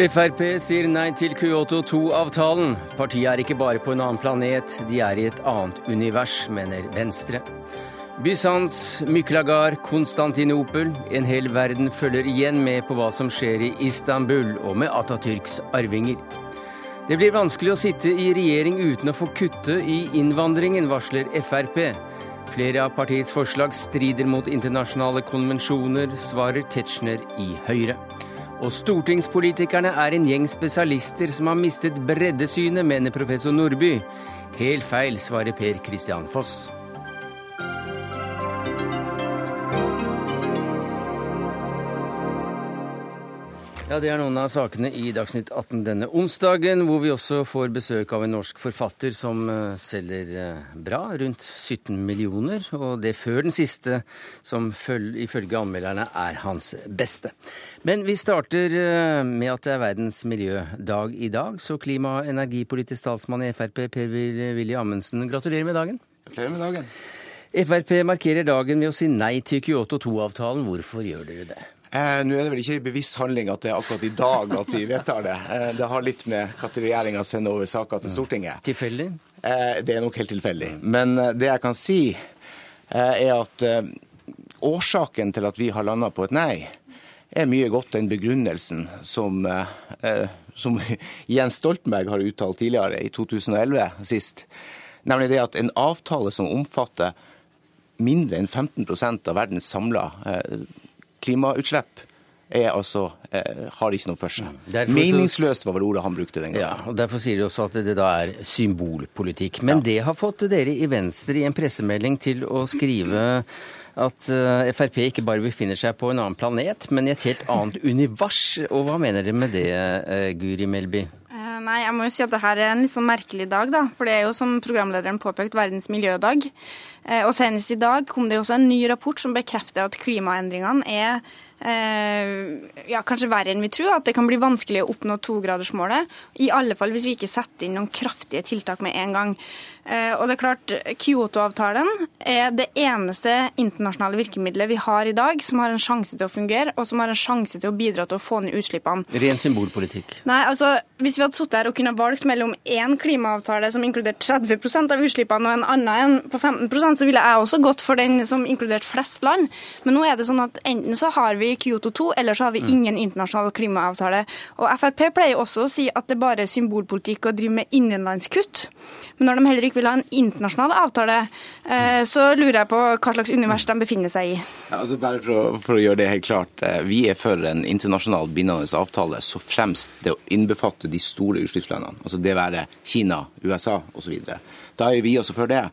Frp sier nei til Kyoto 2-avtalen. Partiet er ikke bare på en annen planet, de er i et annet univers, mener Venstre. Bysants, Myklagar, Konstantinopel. En hel verden følger igjen med på hva som skjer i Istanbul og med Atatürks arvinger. Det blir vanskelig å sitte i regjering uten å få kutte i innvandringen, varsler Frp. Flere av partiets forslag strider mot internasjonale konvensjoner, svarer Tetzschner i Høyre. Og stortingspolitikerne er en gjeng spesialister som har mistet breddesynet, mener professor Nordby. Helt feil, svarer Per Christian Foss. Ja, Det er noen av sakene i Dagsnytt 18 denne onsdagen, hvor vi også får besøk av en norsk forfatter som eh, selger eh, bra, rundt 17 millioner, og det før den siste, som ifølge anmelderne er hans beste. Men vi starter eh, med at det er verdens miljødag i dag, så klima- og energipolitisk talsmann i Frp, Per-Willy Amundsen, gratulerer med dagen. Gratulerer med dagen. Frp markerer dagen ved å si nei til Kyoto 2-avtalen. Hvorfor gjør dere det? Eh, nå er det vel ikke bevisst handling at det er akkurat i dag at vi vedtar det. Eh, det har litt med når regjeringa sender over saker til Stortinget. Tilfeldig? Eh, det er nok helt tilfeldig. Men eh, det jeg kan si, eh, er at eh, årsaken til at vi har landa på et nei, er mye godt den begrunnelsen som, som Jens Stoltenberg har uttalt tidligere, i 2011 sist. Nemlig det at en avtale som omfatter mindre enn 15% av verdens samla klimautslipp er altså, eh, har ikke noe for seg. Derfor Meningsløst var vel ordet han brukte den gangen. Ja, og Derfor sier de også at det da er symbolpolitikk. Men ja. det har fått dere i Venstre i en pressemelding til å skrive at uh, Frp ikke bare befinner seg på en annen planet, men i et helt annet univers. Og hva mener dere med det, uh, Guri Melby? Eh, nei, jeg må jo si at det her er en litt sånn merkelig dag, da. For det er jo som programlederen påpekte, verdens miljødag. Og senest i dag kom det jo også en ny rapport som bekrefter at klimaendringene er Eh, ja, kanskje verre enn vi tror, at det kan bli vanskelig å oppnå togradersmålet. I alle fall hvis vi ikke setter inn noen kraftige tiltak med en gang. Eh, og det er klart, Kyoto-avtalen er det eneste internasjonale virkemidlet vi har i dag som har en sjanse til å fungere, og som har en sjanse til å bidra til å få ned utslippene. Ren symbolpolitikk? Nei, altså, hvis vi hadde sittet her og kunne valgt mellom én klimaavtale som inkluderte 30% av utslippene, og en annen på 15% så ville jeg også gått for den som inkluderte flest land. Men nå er det sånn at enten så har vi Kyoto 2, eller så har vi mm. ingen internasjonal klimaavtale. Og Frp pleier også å si at det bare er symbolpolitikk å drive med innenlandskutt. Men når de heller ikke vil ha en internasjonal avtale, eh, så lurer jeg på hva slags univers de befinner seg i. Ja, altså bare for å, for å, gjøre det helt klart. Eh, vi er for en internasjonal bindende avtale så fremst det å innbefatte de store utslippslandene. Altså det være Kina, USA osv. Da er vi også for det.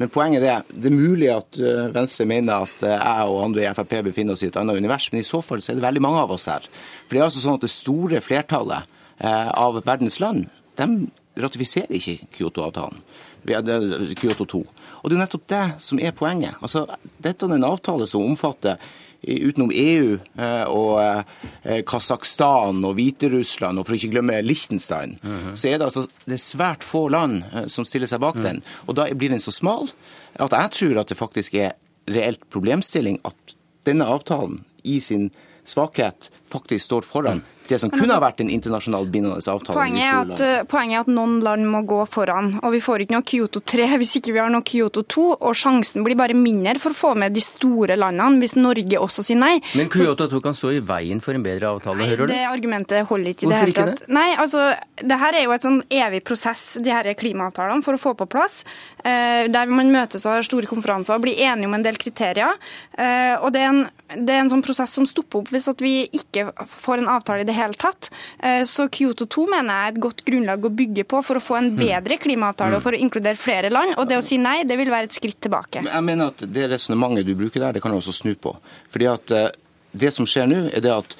Men poenget er det er mulig at eh, Venstre mener at jeg og andre i Frp befinner oss i et annet univers, men i så fall så er det veldig mange av oss her. For det er altså sånn at det store flertallet av verdens land de ratifiserer ikke Kyoto-avtalen. Kyoto 2. Og Det er nettopp det som er poenget. Altså, dette er en avtale som omfatter utenom EU eh, og eh, Kasakhstan og Hviterussland, og for å ikke glemme Liechtenstein, mm -hmm. så er det altså det er svært få land eh, som stiller seg bak mm. den. Og da blir den så smal at jeg tror at det faktisk er reelt problemstilling at denne avtalen i sin svakhet faktisk står foran det som kunne ha vært en internasjonal bindende avtale. Poenget er, at, eh, poenget er, at, noen land må gå foran. og Vi får ikke noe Kyoto 3 hvis ikke vi har noe Kyoto 2. og Sjansen blir bare mindre for å få med de store landene hvis Norge også sier nei. Men Kyoto 2 kan stå i veien for en bedre avtale, nei, hører du? Det argumentet holder ikke i det hele tatt. Hvorfor ikke det? Nei, altså, det her er jo et sånn evig prosess, de her klimaavtalene, for å få på plass. Eh, der man møtes og har store konferanser og blir enige om en del kriterier. Eh, og det er en, det er en sånn prosess som stopper opp hvis at vi ikke får en avtale i det hele tatt. Eh, så Kyoto 2 mener jeg er et godt grunnlag å bygge på for å få en mm. bedre klimaavtale og mm. for å inkludere flere land. Og det å si nei, det vil være et skritt tilbake. Jeg mener at det resonnementet du bruker der, det kan du også snu på. Fordi at eh, det som skjer nå, er det at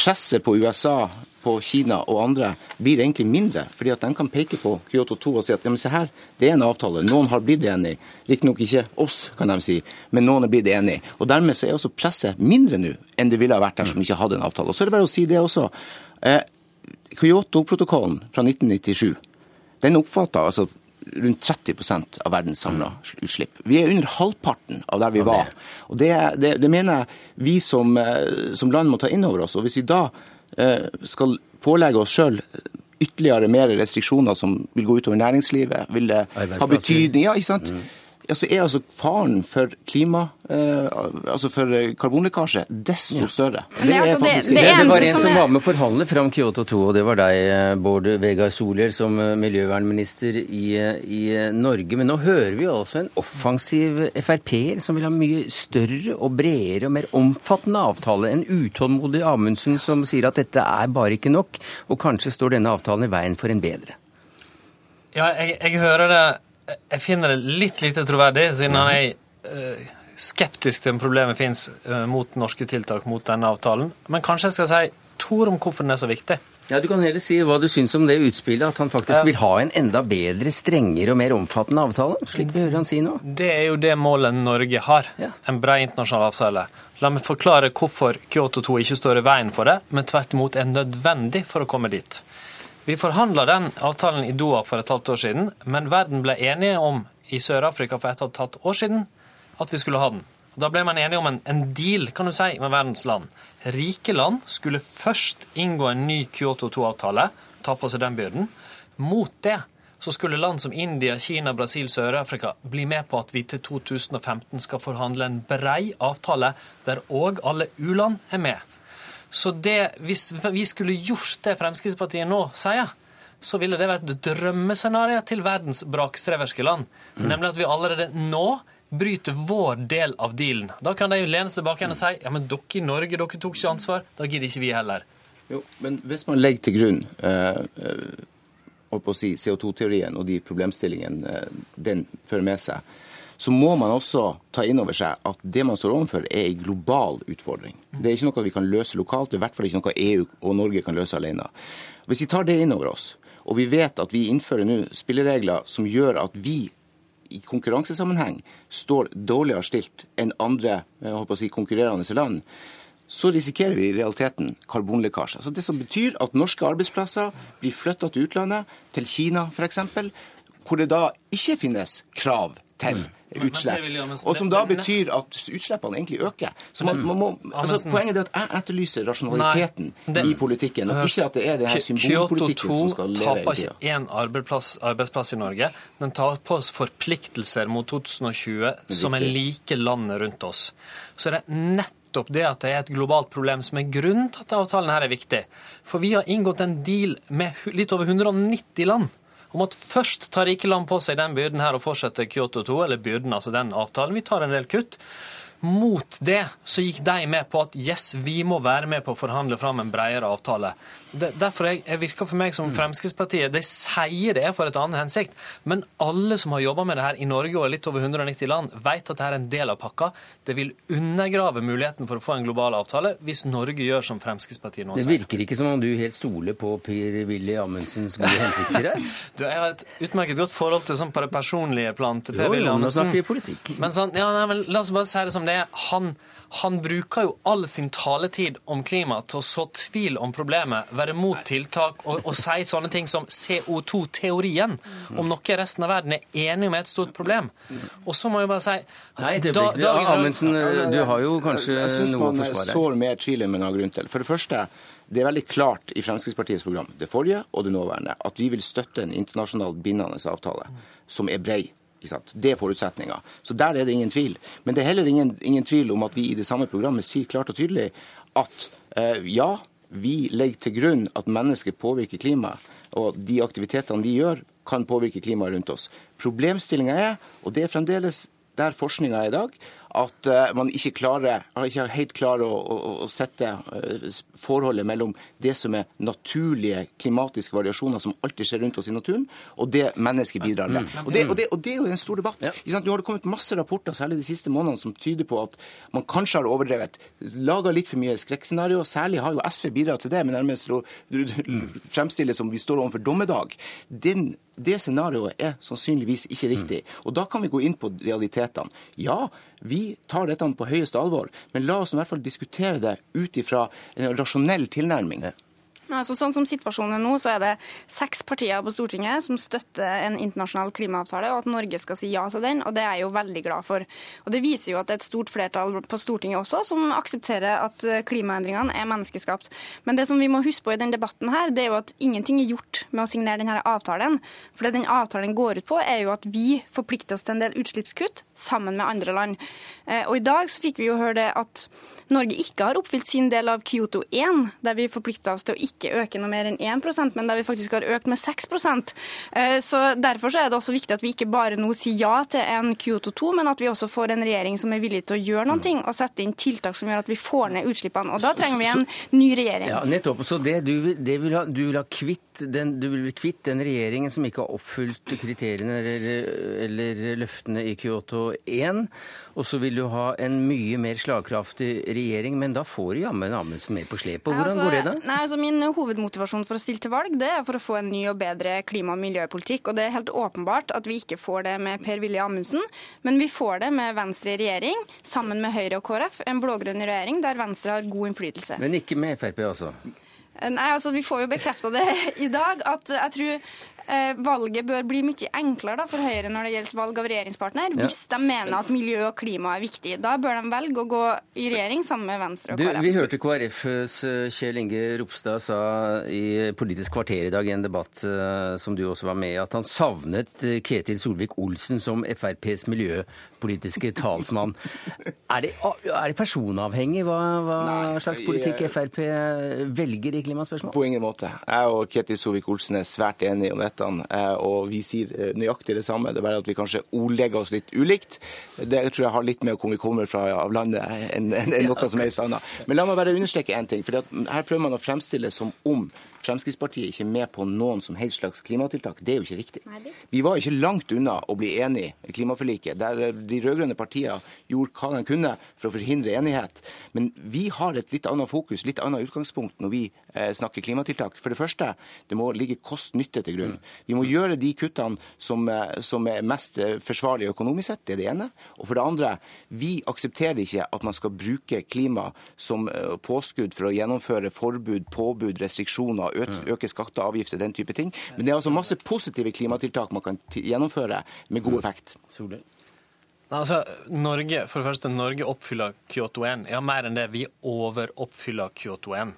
presset på USA på Kina og andre blir egentlig mindre. fordi at de kan peke på Kyoto 2 og si at ja, men se her, det er en avtale. Noen har blitt enig. Riktignok ikke oss, kan de si, men noen er blitt enig. Og Dermed så er også presset mindre nå enn det ville ha vært dersom vi ikke hadde en avtale. Og så er det bare å si det også. Eh, Kyoto-protokollen fra 1997 den oppfatta altså rundt 30% av verdens samla utslipp. Vi er under halvparten av der vi var. Og Det, det, det mener jeg vi som, eh, som, land må ta inn over oss. Og Hvis vi da skal pålegge oss sjøl ytterligere mer restriksjoner som vil gå utover næringslivet, vil det ha betydning? Ja, ikke sant? Mm altså er altså faren for klima, eh, altså for eh, karbonlekkasje, desto ja. større. Det, det, er faktisk, det, det, det, var en som, var med å forhandle fram Kyoto 2, og det var deg, eh, Bård Vegar Solhjell, som eh, miljøvernminister i, i, Norge. Men nå hører vi også en offensiv Frp-er som vil ha mye større og bredere og mer omfattende avtale. En utålmodig Amundsen som sier at dette er bare ikke nok, og kanskje står denne avtalen i veien for en bedre. Ja, jeg, jeg hører det jeg finner det litt lite troverdig, siden han er uh, skeptisk til om problemet fins uh, mot norske tiltak mot denne avtalen. Men kanskje jeg skal si to ord om hvorfor den er så viktig. Ja, Du kan heller si hva du syns om det utspillet, at han faktisk vil ha en enda bedre, strengere og mer omfattende avtale, slik vi hører han si nå. Det er jo det målet Norge har, ja. en bred internasjonal avtale. La meg forklare hvorfor Kyoto 2 ikke står i veien for det, men tvert imot er nødvendig for å komme dit. Vi forhandla den avtalen i Doha for et halvt år siden, men verden ble enige om i Sør-Afrika for et og et halvt år siden at vi skulle ha den. Da ble man enige om en, en, deal kan du si, med verdens land. Rike land skulle først inngå en ny Kyoto 2-avtale, ta på seg den byrden. Mot det så skulle land som India, Kina, Brasil, Sør-Afrika bli med på at vi til 2015 skal forhandle en brei avtale der òg alle u-land er med. Så det, hvis vi skulle gjort det Fremskrittspartiet nå sier, så ville det vært et drømmescenario til verdens brakstreverske land. Mm. Nemlig at vi allerede nå bryter vår del av dealen. Da kan de lene seg tilbake igjen og si ja, men dere i Norge dere tok ikke ansvar. Da gidder ikke vi heller. Jo, Men hvis man legger til grunn eh, å si, CO2-teorien og de problemstillingene eh, den fører med seg, så må man også ta inn over seg at det man står overfor, er en global utfordring. Det er ikke noe vi kan løse lokalt, det er i hvert fall ikke noe EU og Norge kan løse alene. Hvis vi tar det inn over oss, og vi vet at vi innfører nå spilleregler som gjør at vi i konkurransesammenheng står dårligere stilt enn andre si, konkurrerende land, så risikerer vi i realiteten karbonlekkasje. Altså det som betyr at norske arbeidsplasser blir flytta til utlandet, til Kina f.eks., hvor det da ikke finnes krav til utslipp. Og som da betyr at utslippene egentlig øker. Så man, man må, altså, Poenget er at jeg etterlyser rasjonaliteten Nei, i politikken, og ikke at det er det her symbolpolitikken som skal leve i tida. Kyoto 2 taper ikke én arbeidsplass, arbeidsplass, i Norge. Den tar på oss forpliktelser mot 2020 som er like landet rundt oss. Så er det nettopp det at det er et globalt problem som er grunnen til at avtalen her er viktig. For vi har inngått en deal med litt over 190 land om at først tar rike land på seg den byrden her og fortsetter Kyoto 2, eller byrden, altså den avtalen. Vi tar en del kutt. Mot det så gikk de med på at yes, vi må være med på å forhandle fram en bredere avtale. Derfor jeg, jeg virker for meg som mm. Fremskrittspartiet De sier det for et annet hensikt, men alle som har jobba med det her i Norge og litt over 190 land, vet at det er en del av pakka. Det vil undergrave muligheten for å få en global avtale hvis Norge gjør som Fremskrittspartiet nå sier. Det virker ikke som om du helt stoler på Per-Willy Amundsens gode hensikter her. du, jeg har et utmerket godt forhold til sånn på det personlige plan til Per-Willy Amundsen. Nå snakker vi politikk. Men sånn, ja, nei, men la oss bare si det som det er. Han han bruker jo all sin taletid om klima til å så tvil om problemet, være mot tiltak og, og si sånne ting som CO2-teorien, om noe resten av verden er enig om er et stort problem. Og så må jeg bare si Nei, det blir ikke Amundsen, du har jo kanskje noe å forsvare. Jeg syns man sår mer tvil enn man har grunn til. For det første, det er veldig klart i Fremskrittspartiets program, det forrige og det nåværende, at vi vil støtte en internasjonalt bindende avtale som er brei det er forutsetninga. Så der er det ingen tvil. Men det er heller ingen, ingen, tvil om at vi i det samme programmet sier klart og tydelig at eh, ja, vi legger til grunn at mennesker påvirker klimaet, og de aktivitetene vi gjør, kan påvirke klimaet rundt oss. Problemstillinga er, og det er fremdeles der forskninga er i dag, at eh, man ikke, klarer, ikke helt klarer å, å, å, sette eh, forholdet mellom det som er naturlige klimatiske variasjoner som alltid skjer rundt oss i naturen, og det mennesket bidrar med. Og det, og det, og det er jo en stor debatt. Ja. Nå har det kommet masse rapporter, særlig de siste månedene, som tyder på at man kanskje har overdrevet. Laga litt for mye skrekkscenario. Særlig har jo SV bidratt til det, men nærmest å fremstille som vi står overfor dommedag. Den det scenarioet er sannsynligvis ikke riktig. Og da kan vi gå inn på realitetene. Ja, vi tar dette på høyeste alvor, men la oss i hvert fall diskutere det ut ifra en rasjonell tilnærming. Altså, sånn som situasjonen er nå, så er det seks partier på Stortinget som støtter en internasjonal klimaavtale, og at Norge skal si ja til den. og Det er jeg jo veldig glad for. Og Det viser jo at det er et stort flertall på Stortinget også som aksepterer at eh, klimaendringene er menneskeskapt. Men det som vi må huske på i denne debatten, her, det er jo at ingenting er gjort med å signere denne avtalen. For det den avtalen går ut på, er jo at vi forplikter oss til en del utslippskutt sammen med andre land. Eh, og I dag så fikk vi jo høre det at Norge ikke har oppfylt sin del av Kyoto 1, der vi forplikta oss til å ikke øke noe mer enn 1% men der vi faktisk har økt med 6 eh, Så Derfor så er det også viktig at vi ikke bare nå sier ja til en Kyoto 2, men at vi også får en regjering som er villig til å gjøre noe og sette inn tiltak som gjør at vi får ned utslippene. Og Da trenger vi en ny regjering. Ja, nettopp. Så det du, det vil ha, du vil ha kvitt den, du vil kvitt den regjeringen som ikke har oppfylt kriteriene eller, eller løftene i Kyoto 1. Og så vil du ha en mye mer slagkraftig regjering, men da får du jammen Amundsen med på slepet. Hvordan altså, går det da? Nei, altså Min hovedmotivasjon for å stille til valg det er for å få en ny og bedre klima- og miljøpolitikk. Og det er helt åpenbart at vi ikke får det med Per-Willy Amundsen, men vi får det med Venstre i regjering, sammen med Høyre og KrF. En blå-grønn regjering der Venstre har god innflytelse. Men ikke med Frp, altså? Nei, altså Vi får jo bekrefta det i dag. at jeg tror valget bør bli mye enklere da, for Høyre når det gjelder valg av regjeringspartner, ja. hvis de mener at miljø og klima er viktig. Da bør de velge å gå i regjering sammen med Venstre og KrF. Du, vi hørte KrFs eh, Kjell Inge Ropstad sa i Politisk kvarter i dag i en debatt uh, som du også var med i, at han savnet Ketil Solvik-Olsen som FrPs miljøpolitiske talsmann. er, det, er det personavhengig hva, hva Nei, slags politikk Frp velger i klimaspørsmål? På ingen måte. Jeg og Ketil Solvik-Olsen er svært enige om dette rettene, eh, og vi sier eh, nøyaktig det samme. Det er bare at vi kanskje ordlegger oss litt ulikt. Det tror jeg har litt med hvor vi kommer fra av landet enn en, en noe som helst annet. Men la meg bare understreke én ting. for Her prøver man å fremstille som om Fremskrittspartiet ikke med på noen som helst slags klimatiltak. Det er jo ikke riktig. Vi var ikke langt unna å bli enig i klimaforliket, der de rød-grønne partiene gjorde hva de kunne for å forhindre enighet. Men vi har et litt annet fokus, litt annet utgangspunkt når vi eh, snakker klimatiltak. For det første, det må ligge kost-nytte til grunn. Mm. Vi må gjøre de kuttene som, eh, som er mest eh, forsvarlige økonomisk sett, det er det ene. Og for det andre, vi aksepterer ikke at man skal bruke klima som påskudd for å gjennomføre forbud, påbud, restriksjoner øke skatter og avgifter, den type ting. Men det er altså masse positive klimatiltak man kan gjennomføre med god effekt. Soløy. Altså, Norge, for det første, Norge oppfyller Kyoto 1. Ja, mer enn det. Vi overoppfyller Kyoto 1.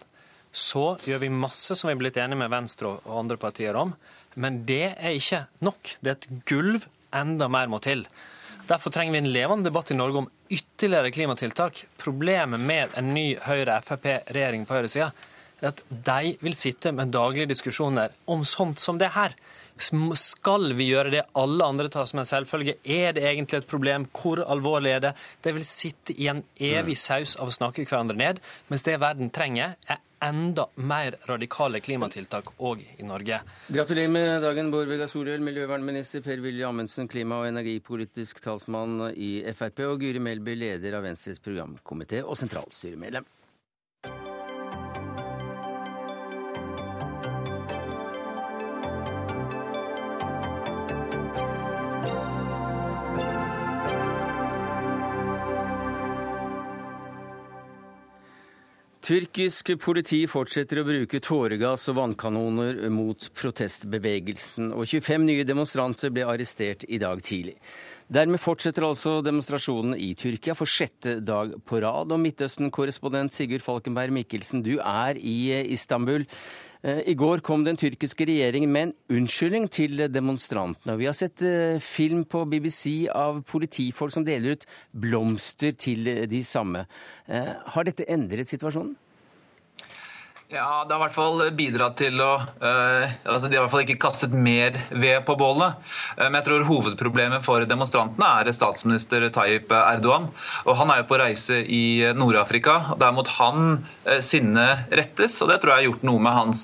Så gjør vi masse som vi er blitt enige med Venstre og andre partier om. Men det er ikke nok. Det er et gulv. Enda mer må til. Derfor trenger vi en levende debatt i Norge om ytterligere klimatiltak. Problemet med en ny Høyre-Frp-regjering på høyresida at de vil sitte med daglige diskusjoner om sånt som det her. Skal vi gjøre det alle andre tar som en selvfølge? Er det egentlig et problem? Hvor alvorlig er det? De vil sitte i en evig saus av å snakke hverandre ned, mens det verden trenger, er enda mer radikale klimatiltak òg i Norge. Gratulerer med dagen, Bård Vegar Solhjell, miljøvernminister, Per-Willy Amundsen, klima- og energipolitisk talsmann i Frp, og Guri Melby, leder av Venstres programkomité og sentralstyremedlem. Tyrkisk politi fortsetter å bruke tåregass og vannkanoner mot protestbevegelsen, og 25 nye demonstranter ble arrestert i dag tidlig. Dermed fortsetter altså demonstrasjonen i Tyrkia for sjette dag på rad. Og Midtøsten-korrespondent Sigurd Falkenberg Mikkelsen, du er i Istanbul. Eh, I går kom den tyrkiske regjeringen med en unnskyldning til demonstrantene. Vi har sett eh, film på BBC av politifolk som deler ut blomster til de samme. Eh, har dette endret situasjonen? Ja, Det har i hvert fall bidratt til å uh, altså De har i hvert fall ikke kastet mer ved på bålet. Uh, men jeg tror hovedproblemet for demonstrantene er statsminister Tayyip Erdogan. Og Han er jo på reise i Nord-Afrika. Det er mot han uh, sinnet rettes. og Det tror jeg har gjort noe med hans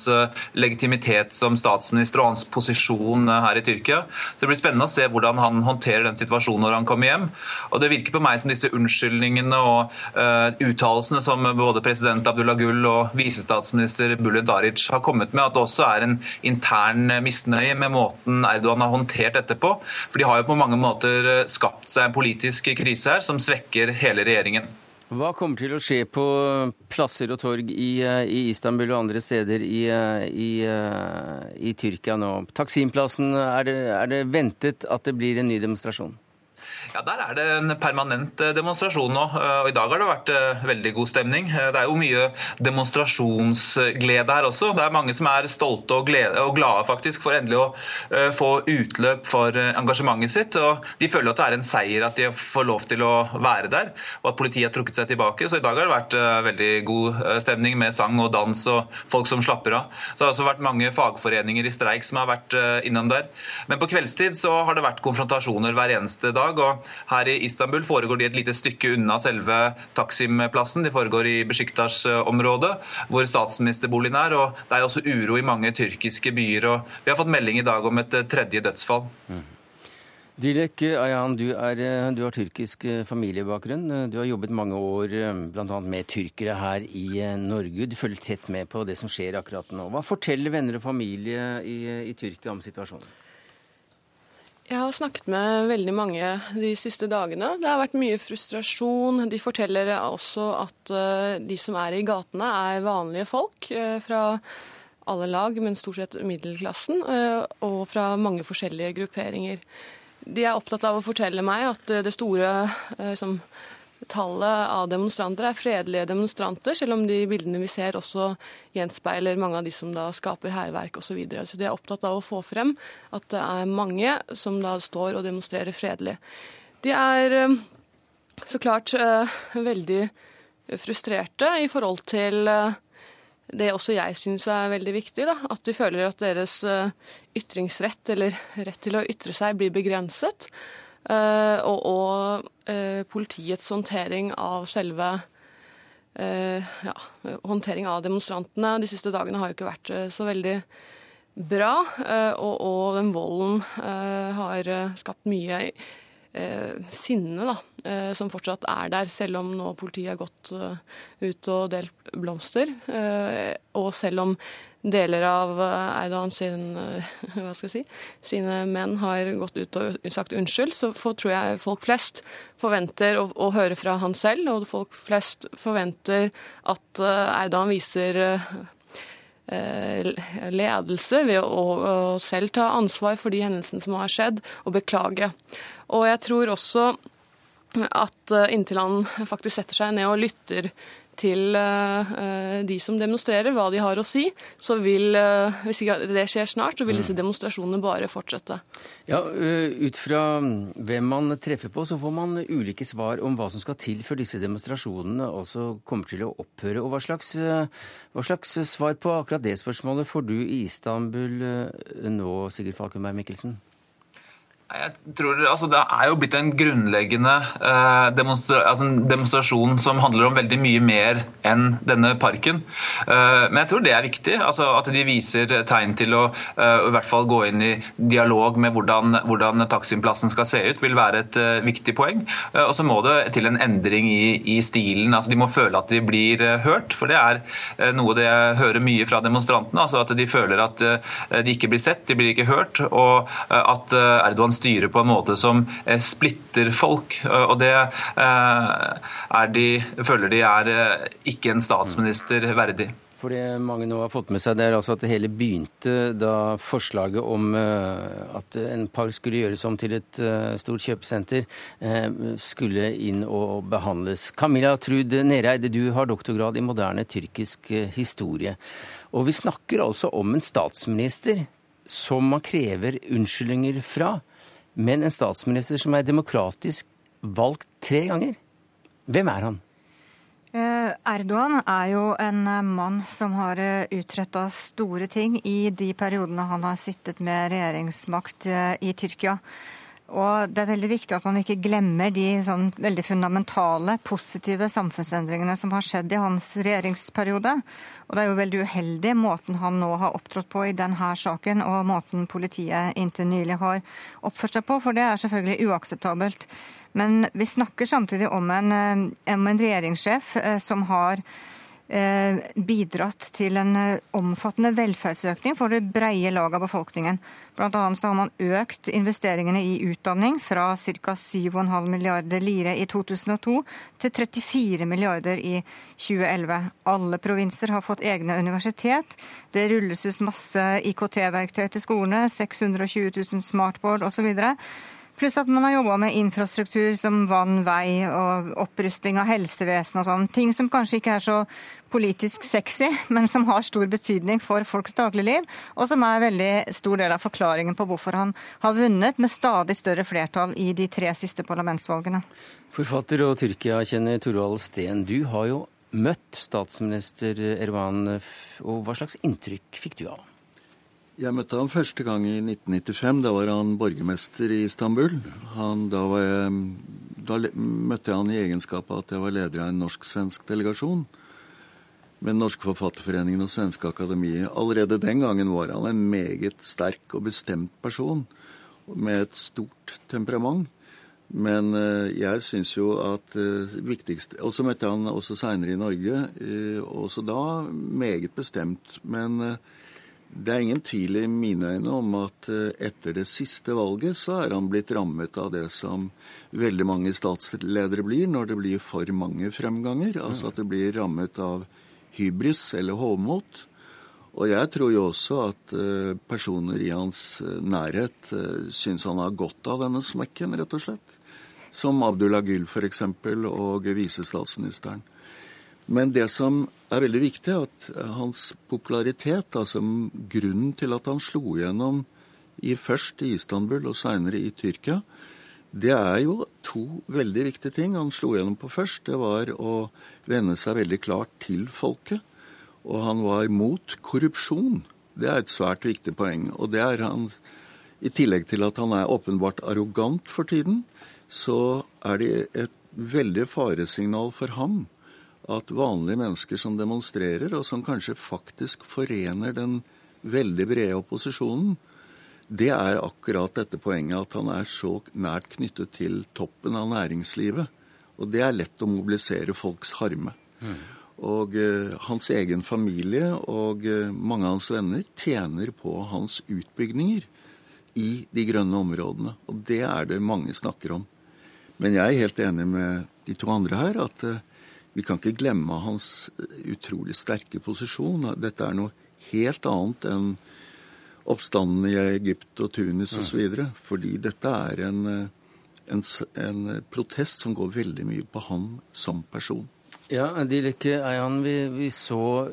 legitimitet som statsminister og hans posisjon her i Tyrkia. Så Det blir spennende å se hvordan han håndterer den situasjonen når han kommer hjem. Og Det virker på meg som disse unnskyldningene og uttalelsene som både president Abdullah Gull og visestatsminister statsminister Bulle Daric har kommet med, at det også er en intern misnøye med måten Erdogan har håndtert dette på. For de har jo på mange måter skapt seg en politisk krise her som svekker hele regjeringen. Hva kommer til å skje på plasser og torg i, eh, i Istanbul og andre steder i, eh, i, eh, i Tyrkia nå? Taksimplassen, er det, er det ventet at det blir en ny demonstrasjon? Ja, Der er det en permanent eh, demonstrasjon nå. Eh, og I dag har det vært eh, veldig god stemning. Det er jo mye demonstrasjonsglede her også. Det er mange som er stolte og, glede, og glade faktisk for endelig å få utløp for engasjementet sitt. og De føler at det er en seier at de får lov til å være der, og at politiet har trukket seg tilbake. Så i dag har det vært veldig god stemning med sang og dans og folk som slapper av. Så det har også vært mange fagforeninger i streik som har vært innom der. Men på kveldstid så har det vært konfrontasjoner hver eneste dag. og her i Istanbul foregår de et lite stykke unna selve Taksim-plassen. De foregår i Besjiktas-området, hvor statsministerboligen er. og Det er også uro i mange tyrkiske byer. og Vi har fått melding i dag om et eh, tredje dødsfall. Mm. Dilek Ayan, du, er, eh, du, har tyrkisk eh, familiebakgrunn. Du har jobbet mange år bl.a. med tyrkere her i Norge. Du følger tett med på det som skjer akkurat nå. Hva forteller venner og familie i, i Tyrkia om situasjonen? Jeg har snakket med veldig mange de siste dagene. Det har vært mye frustrasjon. De forteller også at uh, de som er i gatene, er vanlige folk uh, fra alle lag, men stort sett middelklassen, uh, og fra mange forskjellige grupperinger. De er opptatt av å fortelle meg at det store som tallet av demonstranter er fredelige demonstranter, selv om de bildene vi ser også gjenspeiler mange av de som da skaper hærverk osv. Så, videre. så de er opptatt av å få frem at det er mange som da står og demonstrerer fredelig. De er eh, så klart eh, veldig frustrerte i forhold til eh, det også jeg syns er veldig viktig. Da, at de føler at deres ytringsrett, eller rett til å ytre seg, blir begrenset. Eh, og, og eh, politiets håndtering av selve eh, ja, håndtering av demonstrantene de siste dagene har jo ikke vært så veldig bra. Og, og den volden har skapt mye sinne, da, som fortsatt er der, selv om nå politiet har gått ut og delt blomster. Og selv om deler av eh, Erdogan sin, eh, hva skal jeg si, sine menn har gått ut og sagt unnskyld, så tror jeg folk flest forventer å, å, høre fra han selv, og folk flest forventer at eh, Erdogan viser ledelse ved å, selv ta ansvar for de hendelsene som har skjedd, og beklage. Og jeg tror også at inntil han faktisk setter seg ned og lytter til eh, de som demonstrerer, hva de har å si, så vil, eh, hvis ikke det skjer snart, så vil disse demonstrasjonene bare fortsette. Ja, Ut fra hvem man treffer på, så får man ulike svar om hva som skal til før disse demonstrasjonene også kommer til å opphøre. Og hva slags, hva slags svar på akkurat det spørsmålet får du i Istanbul nå, Sigurd Falkenberg Mikkelsen? Jeg tror, altså, Det er jo blitt en grunnleggende eh, demonstra altså, en demonstrasjon som handler om veldig mye mer enn denne parken. Eh, men jeg tror det er viktig. Altså, at de viser tegn til å eh, i hvert fall gå inn i dialog med hvordan, hvordan Taksimplassen skal se ut, vil være et eh, viktig poeng. Eh, og så må det til en endring i, i stilen. Altså, de må føle at de blir eh, hørt. For det er noe det jeg hører mye fra demonstrantene. altså At de føler at de ikke blir sett, de blir ikke hørt. og at Erdogan styre på en måte som eh, splitter folk. Og det eh, de, føler de er eh, ikke en statsminister verdig. For det mange nå har fått med seg, det er altså at det hele begynte da forslaget om at en park skulle gjøres om til et stort kjøpesenter, skulle inn og behandles. Camilla Trud Nereide, du har doktorgrad i moderne tyrkisk historie. Og vi snakker altså om en statsminister som man krever unnskyldninger fra men en statsminister som er demokratisk valgt tre ganger. Hvem er han? Eh, Erdogan er jo en eh, mann som har eh, utretta store ting i de periodene han har sittet med regjeringsmakt i Tyrkia. Og det er veldig viktig at man ikke glemmer de sånn veldig fundamentale, positive samfunnsendringene som har skjedd i hans regjeringsperiode. Og det er jo veldig uheldig måten han nå har opptrådt på i denne saken, og måten politiet inntil nylig har oppført seg på, for det er selvfølgelig uakseptabelt. Men vi snakker samtidig om en, eh, om en regjeringssjef eh, som har bidratt til en eh, omfattende velferdsøkning for det breie laget av befolkningen. Blant annet har man økt investeringene i utdanning fra ca. 7,5 milliarder lire i 2002 til 34 milliarder i 2011. Alle provinser har fått egne universitet. Det rulles ut masse IKT-verktøy til skolene, 620 000 smartboard osv. Pluss at man har jobba med infrastruktur som vann, vei og opprusting av helsevesen og sånn. Ting som kanskje ikke er så politisk sexy, men som har stor betydning for folks dagligliv. Og som er en veldig stor del av forklaringen på hvorfor han har vunnet med stadig større flertall i de tre siste parlamentsvalgene. Forfatter og Tyrkia-kjenner Torvald Steen, du har jo møtt statsminister Erdogan, og hva slags inntrykk fikk du av ham? Jeg møtte ham første gang i 1995. Da var han borgermester i Istanbul. Han, da, jeg, da, møtte jeg han i egenskap av at jeg var leder av en norsk-svensk delegasjon med Norsk forfatterforeningen og Svenske Akademiet. Allerede den gangen var han en meget sterk og bestemt person med et stort temperament. Men uh, jeg syns jo at viktigst viktigste Og så møtte jeg han også seinere i Norge, uh, også da meget bestemt. Men det er ingen tvil i mine øyne om at eh, etter det siste valget så er han blitt rammet av det som veldig mange statsledere blir når det blir for mange fremganger. Altså at det blir rammet av hybris eller hovmot. Og jeg tror jo også at eh, personer i hans eh, nærhet syns han har godt av denne smekken, rett og slett. Som Abdullah Gül f.eks. og visestatsministeren. Men det som er veldig viktig, at hans popularitet, altså grunnen til at han slo igjennom i, først i Istanbul og seinere i Tyrkia, det er jo to veldig viktige ting han slo gjennom på først. Det var å vende seg veldig klart til folket. Og han var mot korrupsjon. Det er et svært viktig poeng. Og det er han I tillegg til at han er åpenbart arrogant for tiden, så er det et veldig faresignal for ham at vanlige mennesker som demonstrerer, og som kanskje faktisk forener den veldig brede opposisjonen, det er akkurat dette poenget at han er så nært knyttet til toppen av næringslivet. Og det er lett å mobilisere folks harme. Mm. Og uh, hans egen familie og uh, mange av hans venner tjener på hans utbygninger i de grønne områdene. Og det er det mange snakker om. Men jeg er helt enig med de to andre her at uh, vi kan ikke glemme hans utrolig sterke posisjon. Dette er noe helt annet enn oppstanden i Egypt og Tunis osv. Mm. Fordi dette er en, en, en, protest som går veldig mye på ham som person. Ja, Dileke Eian, vi, vi, så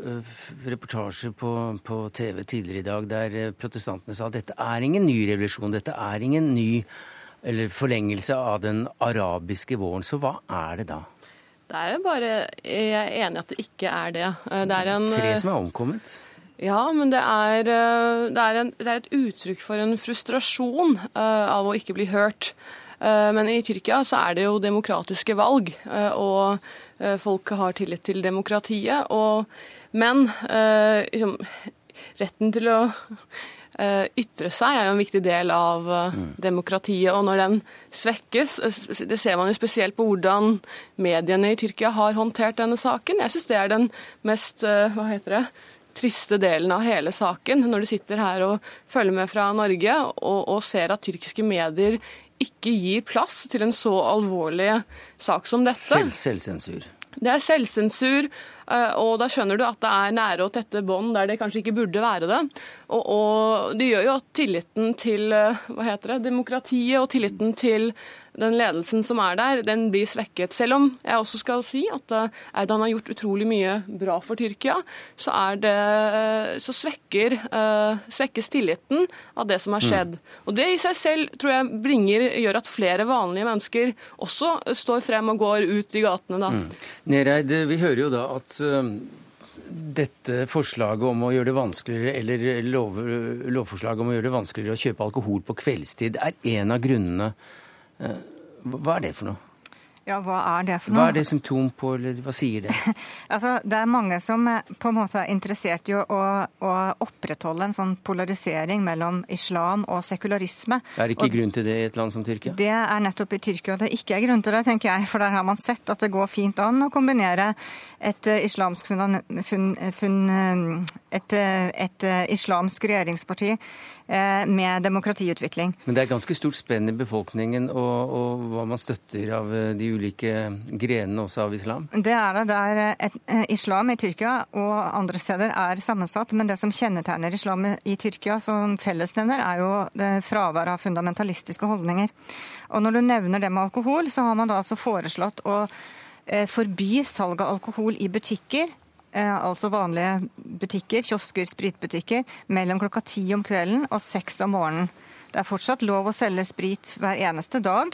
reportasjer på, på, TV tidligere i dag der protestantene sa at dette er ingen ny revolusjon, dette er ingen ny eller forlengelse av den arabiske våren. Så hva er det da? Det er bare Jeg er enig i at det ikke er det. Eh, det er en Tre som er omkommet? Ja, men det er, eh, det er, en, det er et uttrykk for en frustrasjon av å ikke bli hørt. Men i Tyrkia så er det jo demokratiske valg, og folk har tillit til demokratiet. Og, men liksom, retten til å Eh, ytre seg er jo en viktig del av eh, mm. demokratiet. Og når den svekkes, eh, det ser man jo spesielt på hvordan mediene i Tyrkia har håndtert denne saken. Jeg syns det er den mest hva heter det, triste delen av hele saken. Når du sitter her og følger med fra Norge og, og ser at tyrkiske medier ikke gir plass til en så alvorlig sak som dette. Selv, selvsensur. Det er selvsensur. Eh, og da skjønner du at det er nære og tette bånd der det kanskje ikke burde være det. Og, og det gjør jo at tilliten til eh, hva heter det, demokratiet og tilliten til den ledelsen som er der, den blir svekket. Selv om jeg også skal si at Erdan Erdogan har gjort utrolig mye bra for Tyrkia, så, det, så svekker, uh, svekkes tilliten av det som har skjedd. Mm. Og Det i seg selv tror jeg bringer, gjør at flere vanlige mennesker også står frem og går ut i gatene. da. Mm. Nereid, vi hører jo da at uh, dette forslaget om å gjøre det vanskeligere, eller lov, lovforslaget om å gjøre det vanskeligere å kjøpe alkohol på kveldstid, er en av grunnene Eh, hva er det for noe? Ja, hva er det for noe? Hva er det symptom på, eller hva sier det? altså, det er mange som eh, på en måte er interessert i å, å, opprettholde en sånn polarisering mellom islam og sekularisme. Er Det ikke og, grunn til det i et land som Tyrkia? Det er nettopp i Tyrkia det ikke er grunn til det, tenker jeg. For der har man sett at det går fint an å kombinere et uh, islamsk, fun, fun, et, et islamsk regjeringsparti Eh, med demokratiutvikling. Men det er ganske stort spenn i befolkningen og, og, hva man støtter av eh, de ulike grenene også av islam? Det er det. Det er eh, et, islam i Tyrkia og andre steder er sammensatt. Men det som kjennetegner islam i Tyrkia som fellesnevner, er jo fraværet av fundamentalistiske holdninger. Og når du nevner det med alkohol, så har man da altså foreslått å forby salg av alkohol i butikker Eh, altså vanlige butikker, kiosker, spritbutikker, mellom klokka ti om kvelden og seks om morgenen. Det er fortsatt lov å selge sprit hver eneste dag.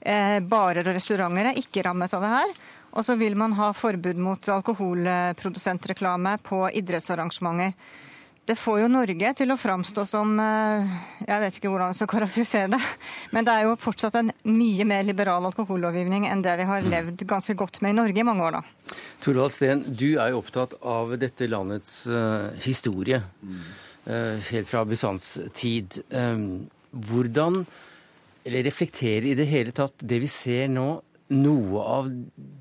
Eh, barer og restauranter er ikke rammet av det her. Og så vil man ha forbud mot alkoholprodusentreklame på idrettsarrangementer. Det får jo Norge til å framstå som eh, Jeg vet ikke hvordan jeg skal karakterisere det. Men det er jo fortsatt en mye mer liberal alkohollovgivning enn det vi har mm. levd ganske godt med i Norge i mange år, da. Torvald Steen, du er jo opptatt av dette landets uh, historie. Uh, helt fra Bysants tid. Hvordan, eller reflekterer i det hele tatt det vi ser nå, noe av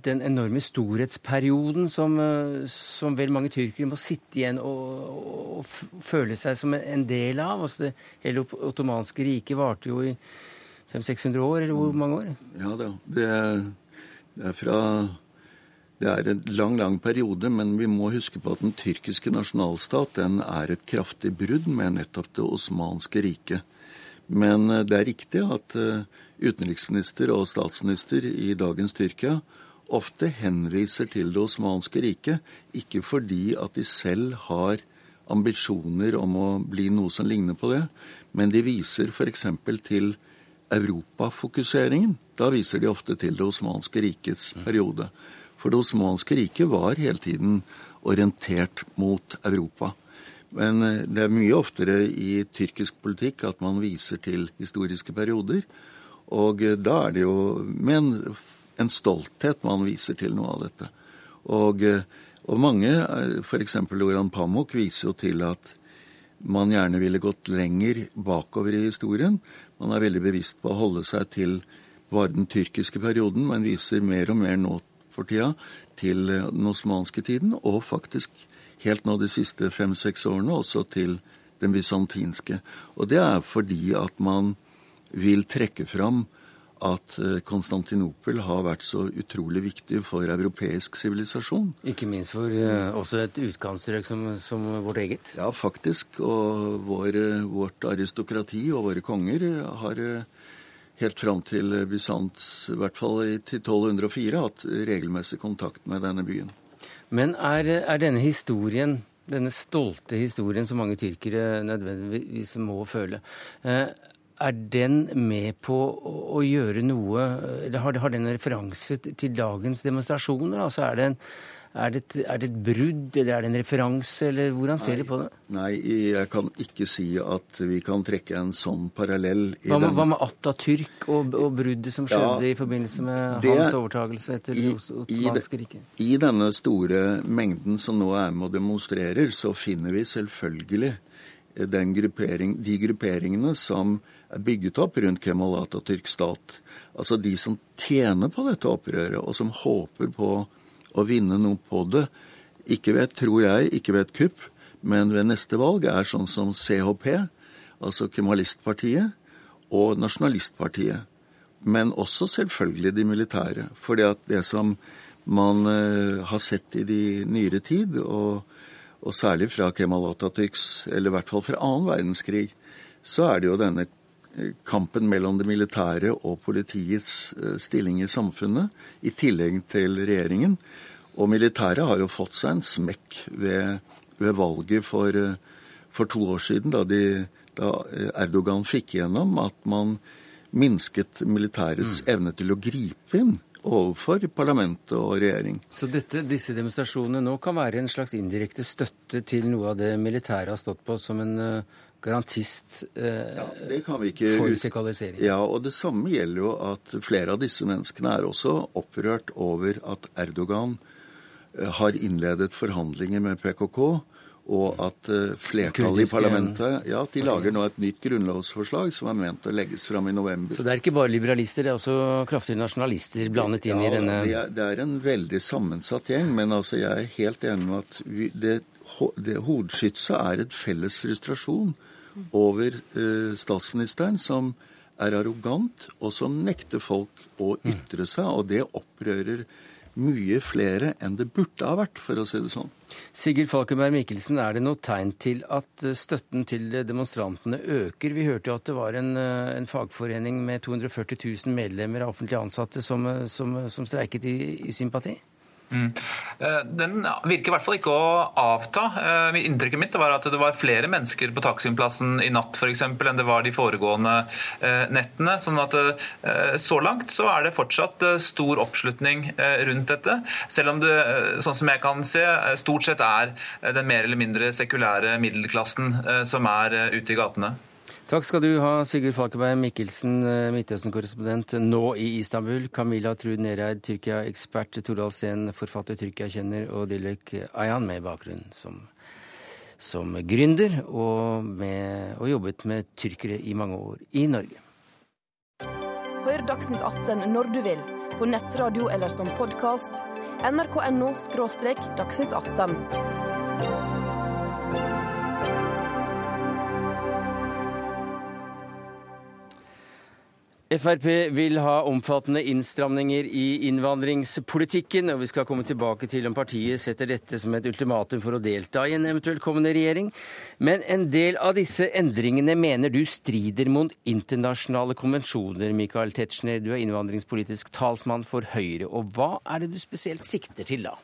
den enorme storhetsperioden som, eh, som vel mange tyrkere må sitte igjen og, og føle seg som en del av. Altså det hele ottomanske riket varte jo i 500-600 år, eller hvor mange år? Ja da. Det er, det er fra det er en lang, lang periode, men vi må huske på at den tyrkiske nasjonalstat den er et kraftig brudd med nettopp det osmanske riket. Men eh, det er riktig at uh, utenriksminister og statsminister i dagens Tyrkia ofte henviser til Det osmanske riket, ikke fordi at de selv har ambisjoner om å bli noe som ligner på det, men de viser f.eks. til europafokuseringen. Da viser de ofte til Det osmanske rikets periode. For Det osmanske riket var hele tiden orientert mot Europa. Men eh, det er mye oftere i tyrkisk politikk at man viser til historiske perioder. Og eh, da er det jo med en, en stolthet man viser til noe av dette. Og, eh, og mange, f.eks. Loran Pamuk, viser jo til at man gjerne ville gått lenger bakover i historien. Man er veldig bevisst på å holde seg til bare den tyrkiske perioden, men viser mer og mer nå for tida til den osmanske tiden, og faktisk helt nå de siste fem-seks årene også til den bysantinske. Og det er fordi at man vil trekke fram at eh, Konstantinopel har vært så utrolig viktig for europeisk sivilisasjon. Ikke minst for uh, også et utkantstrøk som, som, vårt eget? Ja, faktisk. Og vår, vårt aristokrati og våre konger har helt fram til Bysants, i hvert fall til 1204, hatt regelmessig kontakt med denne byen. Men er, er denne historien denne stolte historien som mange tyrkere nødvendigvis må føle. Er den med på å gjøre noe har, har den en referanse til dagens demonstrasjoner? Altså er det, en, er, det et, er det, et, brudd, eller er det en referanse, eller hvordan ser de på det? Nei, jeg kan ikke si at vi kan trekke en sånn parallell. Hva med, hva med Atatürk og, og, bruddet som skjedde ja, i forbindelse med det, hans overtagelse etter det ottomanske riket? I denne store mengden som nå er med og demonstrerer, så finner vi selvfølgelig gruppering, de grupperingene som er bygget opp rundt Kemal Atatürk stat. Altså de som tjener på dette opprøret, og som håper på å vinne noe på det. Ikke ved, tror jeg, ikke ved et kupp, men ved neste valg er sånn som CHP, altså Kemalistpartiet, og Nasjonalistpartiet. Men også selvfølgelig de militære. For det som man uh, har sett i de nyere tid, og, og særlig fra Kemal Atatürks, eller i hvert fall fra annen verdenskrig, så er det jo denne kampen mellom det militære og politiets eh, stilling i samfunnet, i tillegg til regjeringen. Og militæret har jo fått seg en smekk ved, ved valget for, eh, for, to år siden, da, de, da, Erdogan fikk igjennom at man minsket militærets mm. evne til å gripe inn overfor parlamentet og regjering. Så dette, disse demonstrasjonene nå kan være en slags indirekte støtte til noe av det militæret har stått på som en uh, garantist eh, ja, det kan vi ikke... for seksualisering. Ja, og det samme gjelder jo at flere av disse menneskene er også opprørt over at Erdogan eh, har innledet forhandlinger med PKK, og at eh, flertallet i parlamentet ja, de lager nå et nytt grunnlovsforslag som er ment å legges fram i november. Så det er ikke bare liberalister, det er også kraftige nasjonalister blandet inn ja, i denne det er, det er en veldig sammensatt gjeng, men altså jeg er helt enig med at vi, det, det hovedskytset er et felles frustrasjon over eh, statsministeren, som er arrogant, og som nekter folk å ytre seg. Og det opprører mye flere enn det burde ha vært, for å si det sånn. Sigurd Falkenberg Mikkelsen, er det noe tegn til at eh, støtten til demonstrantene øker? Vi hørte jo at det var en, eh, en fagforening med 240 000 medlemmer av offentlig ansatte som, som, som streiket i, i sympati? Mm. Eh, den virker i hvert fall ikke å avta. Eh, inntrykket mitt var at det var flere mennesker på Taksimplassen i natt for eksempel, enn det var de foregående eh, nettene. sånn at Så langt så er det fortsatt stor oppslutning rundt dette. Selv om det, sånn som jeg kan se, stort sett er den mer eller mindre sekulære middelklassen som er ute i gatene. Takk skal du ha, Sigurd Falkenberg Mikkelsen, eh, Midtøsten-korrespondent nå i Istanbul. Camilla Trud Nereid, Tyrkia-ekspert. Tordal Steen, forfatter, Tyrkia-kjenner. Og Dilek Ayan med bakgrunn som, som gründer, og, med, og jobbet med tyrkere i mange år i Norge. Hør Dagsnytt 18 når du vil, på nettradio eller som podkast. nrk.no – dagsnytt 18. Frp vil ha omfattende innstramninger i innvandringspolitikken, og vi skal komme tilbake til om partiet setter dette som et ultimatum for å delta i en eventuelt kommende regjering. Men en del av disse endringene mener du strider mot internasjonale konvensjoner, Michael Tetzschner. Du er innvandringspolitisk talsmann for Høyre. Og hva er det du spesielt sikter til da?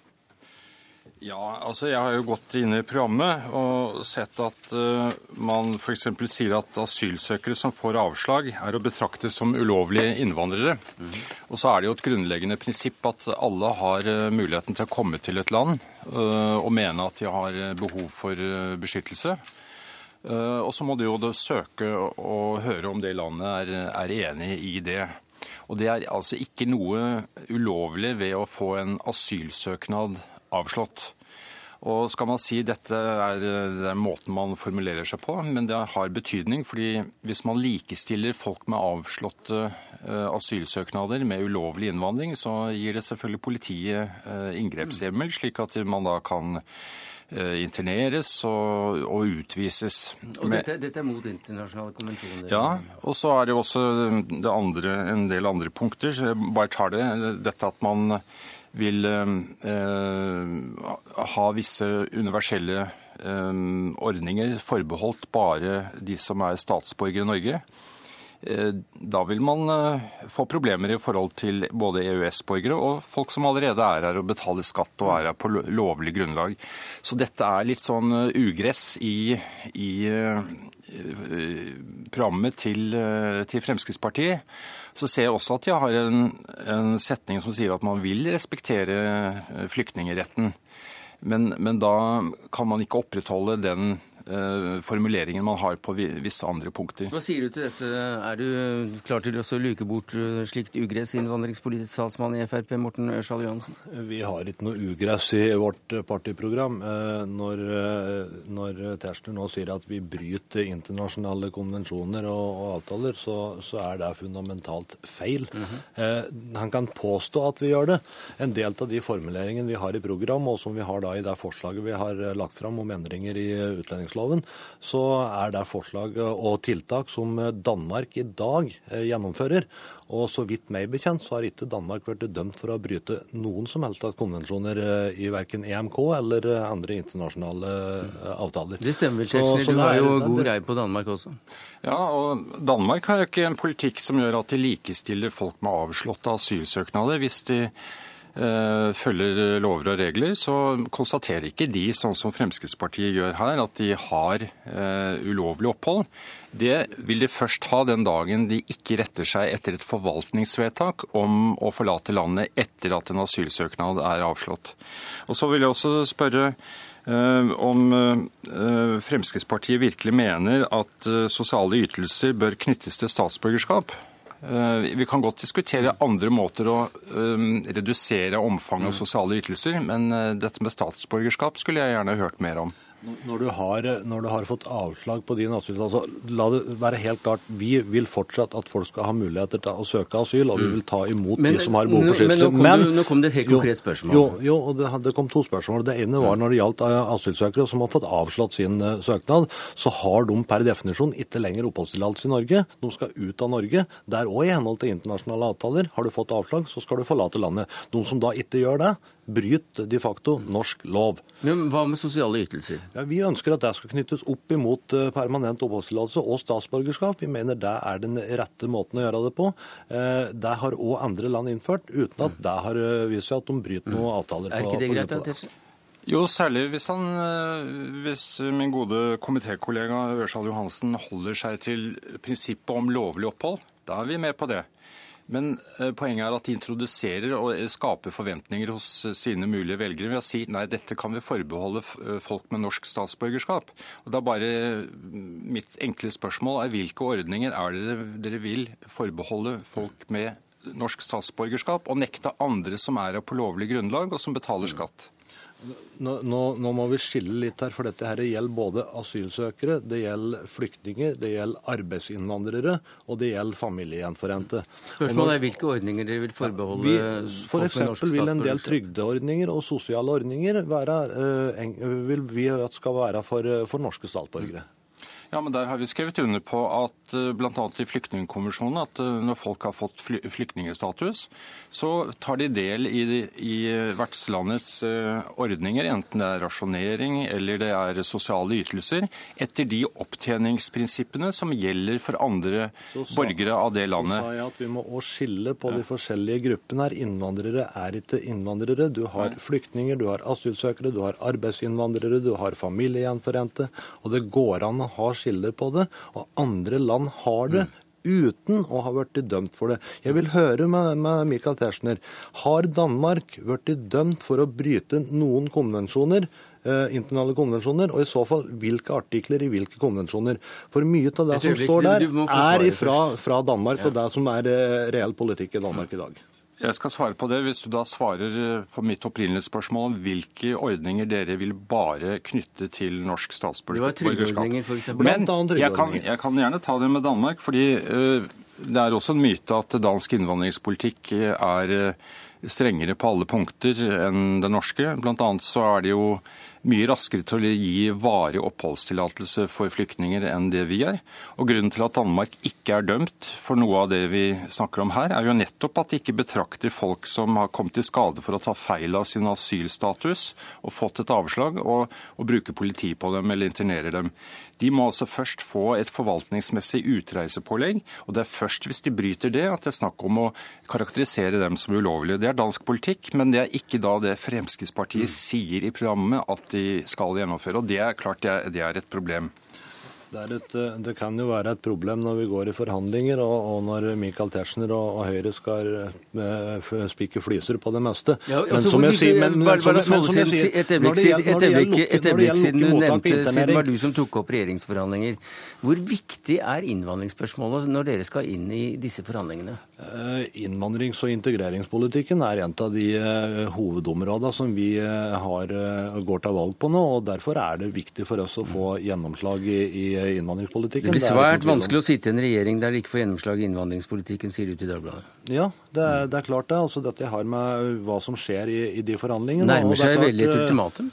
Ja, altså Jeg har jo gått inn i programmet og sett at uh, man f.eks. sier at asylsøkere som får avslag, er å betrakte som ulovlige innvandrere. Mm. Og så er det jo et grunnleggende prinsipp at alle har uh, muligheten til å komme til et land uh, og mene at de har behov for beskyttelse. Og så må de jo søke og høre om det landet er, er enig i det. Og det er altså ikke noe ulovlig ved å få en asylsøknad avslått. Og skal man si dette er, det er måten man formulerer seg på, men det har betydning. fordi hvis man likestiller folk med avslåtte uh, asylsøknader med ulovlig innvandring, så gir det selvfølgelig politiet uh, inngrepshjemmel, slik at man da kan uh, interneres og, og, utvises. Og dette, dette, er mot internasjonale konvensjoner? Ja, og så er det også det andre, en del andre punkter. Jeg bare tar det. Dette at man vil eh, ha visse universelle eh, ordninger forbeholdt bare de som er statsborgere i Norge. Eh, da vil man få problemer i forhold til både EØS-borgere og folk som allerede er her og betaler skatt og er her på lovlig grunnlag. Så dette er litt sånn ugress i, i programmet til, til Fremskrittspartiet så ser jeg også at de har en, en setning som sier at man vil respektere eh, flyktningeretten. Men, men da kan man ikke opprettholde den formuleringen man har på visse andre punkter. Hva sier du til dette? Er du klar til å luke bort eh, slikt ugress, innvandringspolitisk talsmann i Frp, Morten Ørsal Johansen? Vi har ikke noe ugress i vårt partiprogram. Eh, når, når Tetzschner nå sier at vi bryter internasjonale konvensjoner og, og avtaler, så, så, er det fundamentalt feil. Mm -hmm. Han kan påstå at vi gjør det. En del av de formuleringene vi har i program, og som vi har da i det forslaget vi har lagt fram om endringer i utlendingsloven, opplæringsloven, så er det forslag og tiltak som Danmark i dag eh, gjennomfører. Og så vidt meg bekjent, så har ikke Danmark vært dømt for å bryte noen som helst av konvensjoner eh, i verken EMK eller eh, andre internasjonale avtaler. Det stemmer vel, Tetzschner. Du har jo god greie på Danmark også. Ja, og Danmark har jo ikke en politikk som gjør at de likestiller folk med avslåtte asylsøknader. hvis de følger lover og regler, så konstaterer ikke de, sånn som Fremskrittspartiet gjør her, at de har uh, ulovlig opphold. Det vil de først ha den dagen de ikke retter seg etter et forvaltningsvedtak om å forlate landet etter at en asylsøknad er avslått. Og så vil jeg også spørre Om Fremskrittspartiet virkelig mener at sosiale ytelser bør knyttes til statsborgerskap. Vi kan godt diskutere andre måter å redusere omfanget av sosiale ytelser, men dette med statsborgerskap skulle jeg gjerne hørt mer om. Når du, har, når du, har, fått avslag på din asyl, altså, la det være helt klart, vi vil fortsatt at folk skal ha muligheter til å søke asyl, og vi vil ta imot men, de som har behov for beskyttelse. Men, men, nå kom det et helt konkret spørsmål. Jo, jo og det, det, kom to spørsmål. Det ene var når det gjaldt eh, asylsøkere som har fått avslått sin uh, søknad, så har de per definisjon ikke lenger oppholdstillatelse i Norge. De skal ut av Norge. Der er òg i henhold til internasjonale avtaler. Har du fått avslag, så skal du forlate landet. De som da ikke gjør det, bryter de facto norsk lov. Men Hva med sosiale ytelser? Ja, vi ønsker at det skal knyttes opp imot eh, permanent oppholdstillatelse og statsborgerskap. Vi mener det er den rette måten å gjøre det på. Eh, det har òg andre land innført, uten at det har eh, vist seg at de bryter noen avtaler. Er ikke det greit, da, jo, særlig hvis, han, hvis min gode komitékollega Ørsal Johansen holder seg til prinsippet om lovlig opphold. Da er vi med på det. Men eh, poenget er at de introduserer og skaper forventninger hos sine mulige velgere ved å si nei, dette kan vi forbeholde eh, folk med norsk statsborgerskap. Og da bare mm, Mitt enkle spørsmål er hvilke ordninger er det dere vil forbeholde folk med norsk statsborgerskap, og nekte andre som er her på lovlig grunnlag og som betaler skatt? Nå, nå, nå, må vi skille litt her, for dette her gjelder både asylsøkere, det gjelder flyktninger, det gjelder arbeidsinnvandrere og det gjelder familiegjenforente. Spørsmålet er hvilke ordninger dere vil forbeholde vi, For eksempel vil en del trygdeordninger og sosiale ordninger være, uh, vil vi at skal være for, for norske statsborgere. Ja, men Der har vi skrevet under på at eh, bl.a. i flyktningkonvensjonen at eh, når folk har fått flyktningstatus, så tar de del i, i vertslandets eh, ordninger, enten det er rasjonering eller det er sosiale ytelser, etter de opptjeningsprinsippene som gjelder for andre sa, borgere av det landet. Så sa jeg at vi må også skille på de forskjellige gruppene her. Innvandrere er ikke innvandrere. Du har flyktninger, du har asylsøkere, du har arbeidsinnvandrere, du har familiegjenforente. Og det går an å ha skiller på det, og andre land har det. Uten å ha blitt dømt for det. Jeg vil høre med, med Michael Tetzschner. Har Danmark blitt dømt for å bryte noen konvensjoner? Eh, internasjonale konvensjoner, og i så fall hvilke artikler i hvilke konvensjoner. For mye av det som står der, er fra, fra Danmark, og det som er eh, reell politikk i Danmark i dag. Jeg skal svare på det. Hvis du da svarer eh, på mitt opprinnelige spørsmål om hvilke ordninger dere vil bare knytte til norsk statsborgerskap. Men jeg kan, jeg kan, gjerne ta det med Danmark, fordi uh, det er også en myte at dansk innvandringspolitikk er strengere på alle punkter enn den norske. Blant annet så er det jo mye raskere til å gi varig oppholdstillatelse for flyktninger enn det vi er. Og Grunnen til at Danmark ikke er dømt for noe av det vi snakker om her, er jo nettopp at de ikke betrakter folk som har kommet i skade for å ta feil av sin asylstatus og fått et avslag, og, og bruker politi på dem eller internerer dem. De må altså først få et forvaltningsmessig utreisepålegg, og det er først hvis de bryter det at det er snakk om å karakterisere dem som ulovlige. Det er dansk politikk, men det er ikke da det Fremskrittspartiet mm. sier i programmet at de skal gjennomføre. Og det er klart det er, det er et problem. Det, et, det, kan jo være et problem når vi går i forhandlinger, og, og når Michael Tetzschner og, og, Høyre skal uh, spikke flyser på det meste. Ja, men altså, som jeg sier Et øyeblikk siden du nevnte, siden var du som tok opp regjeringsforhandlinger. Hvor viktig er innvandringsspørsmålet når dere skal inn i disse forhandlingene? Uh, innvandrings- og integreringspolitikken er en av de uh, hovedområdene som vi har, går til valg på nå. og Derfor er det viktig for oss å få gjennomslag i, i innvandringspolitikken. Det blir svært det vanskelig å sitte i en regjering der de ikke får gjennomslag i innvandringspolitikken, sier du til Dagbladet. Ja, det er, det er klart det. Altså, dette har med hva som skjer i, i de forhandlingene. Nærmer seg veldig et ultimatum?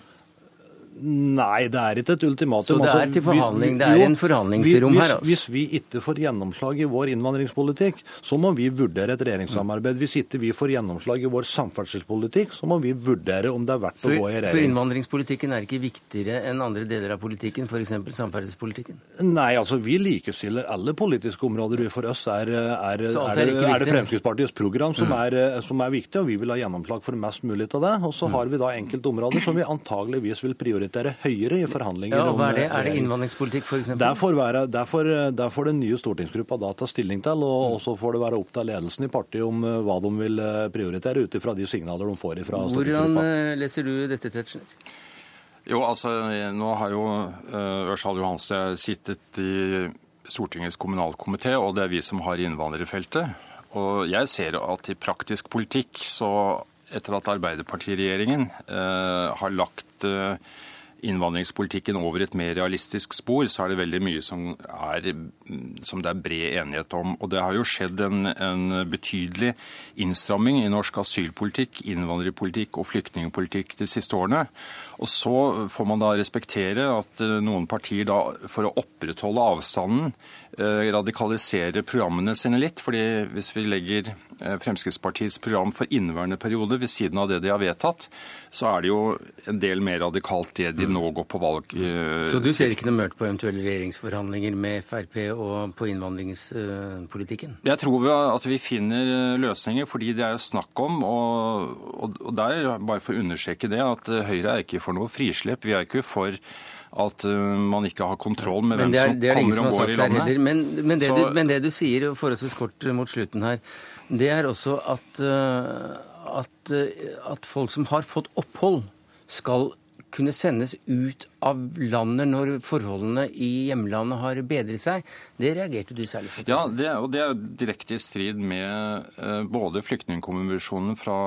Nei, det er ikke et ultimatum. Så det er altså, til forhandling, det er en forhandlingsrom her? Altså. Hvis vi ikke får gjennomslag i vår innvandringspolitikk, så må vi vurdere et regjeringssamarbeid. Hvis ikke vi får gjennomslag i vår samferdselspolitikk, så må vi vurdere om det er verdt så, å gå i regjering. Så innvandringspolitikken er ikke viktigere enn andre deler av politikken, f.eks. samferdselspolitikken? Nei, altså vi likestiller alle politiske områder. For oss er, er, er, det, er det, Fremskrittspartiets program som, mm. er, som er viktig, og vi vil ha gjennomslag for mest mulig av det. Og så har vi da enkelte områder som vi antageligvis vil prioritere prioritere høyere i forhandlinger. Ja, hva Er det Er det innvandringspolitikk f.eks.? Der får, være, der, får, der får den nye stortingsgruppa da ta stilling til, og så får det være opp til ledelsen i partiet om eh, hva de vil eh, prioritere ut ifra de signaler de får fra stortingsgruppa. Hvordan eh, leser du dette, Tetzschner? Jo, altså, nå har jo Ørsal Johansen sittet i Stortingets kommunalkomité, og det er vi som har innvandrerfeltet. Og jeg ser at i praktisk politikk, så etter at Arbeiderpartiregjeringen eh, har lagt uh, innvandringspolitikken over et mer realistisk spor, så er det veldig mye som, er, som det er bred enighet om. Og det har jo skjedd en, en, betydelig innstramming i norsk asylpolitikk, innvandrerpolitikk og flyktningpolitikk de siste årene. Og så får man da respektere at eh, noen partier da, for å opprettholde avstanden, eh, radikaliserer programmene sine litt. fordi hvis vi legger eh, Fremskrittspartiets program for inneværende periode ved siden av det de har vedtatt, så er det jo en del mer radikalt det de nå går på valg Så du ser ikke noe mørkt på eventuelle regjeringsforhandlinger med Frp og på innvandringspolitikken? Jeg tror at vi finner løsninger, fordi det er jo snakk om, og der, bare for å understreke det, at Høyre er ikke for noe frislipp. Vi er ikke for at uh, man ikke har kontroll med hvem er, som kommer og går i landet. Men, men, det du, men, det du, sier forholdsvis kort mot slutten her, det er også at, uh, at, at folk som har fått opphold, skal kunne sendes ut av landet når forholdene i hjemlandet har bedret seg. Det reagerte du særlig på? Ja, det, og det er direkte i strid med eh, både flyktningkonvensjonen fra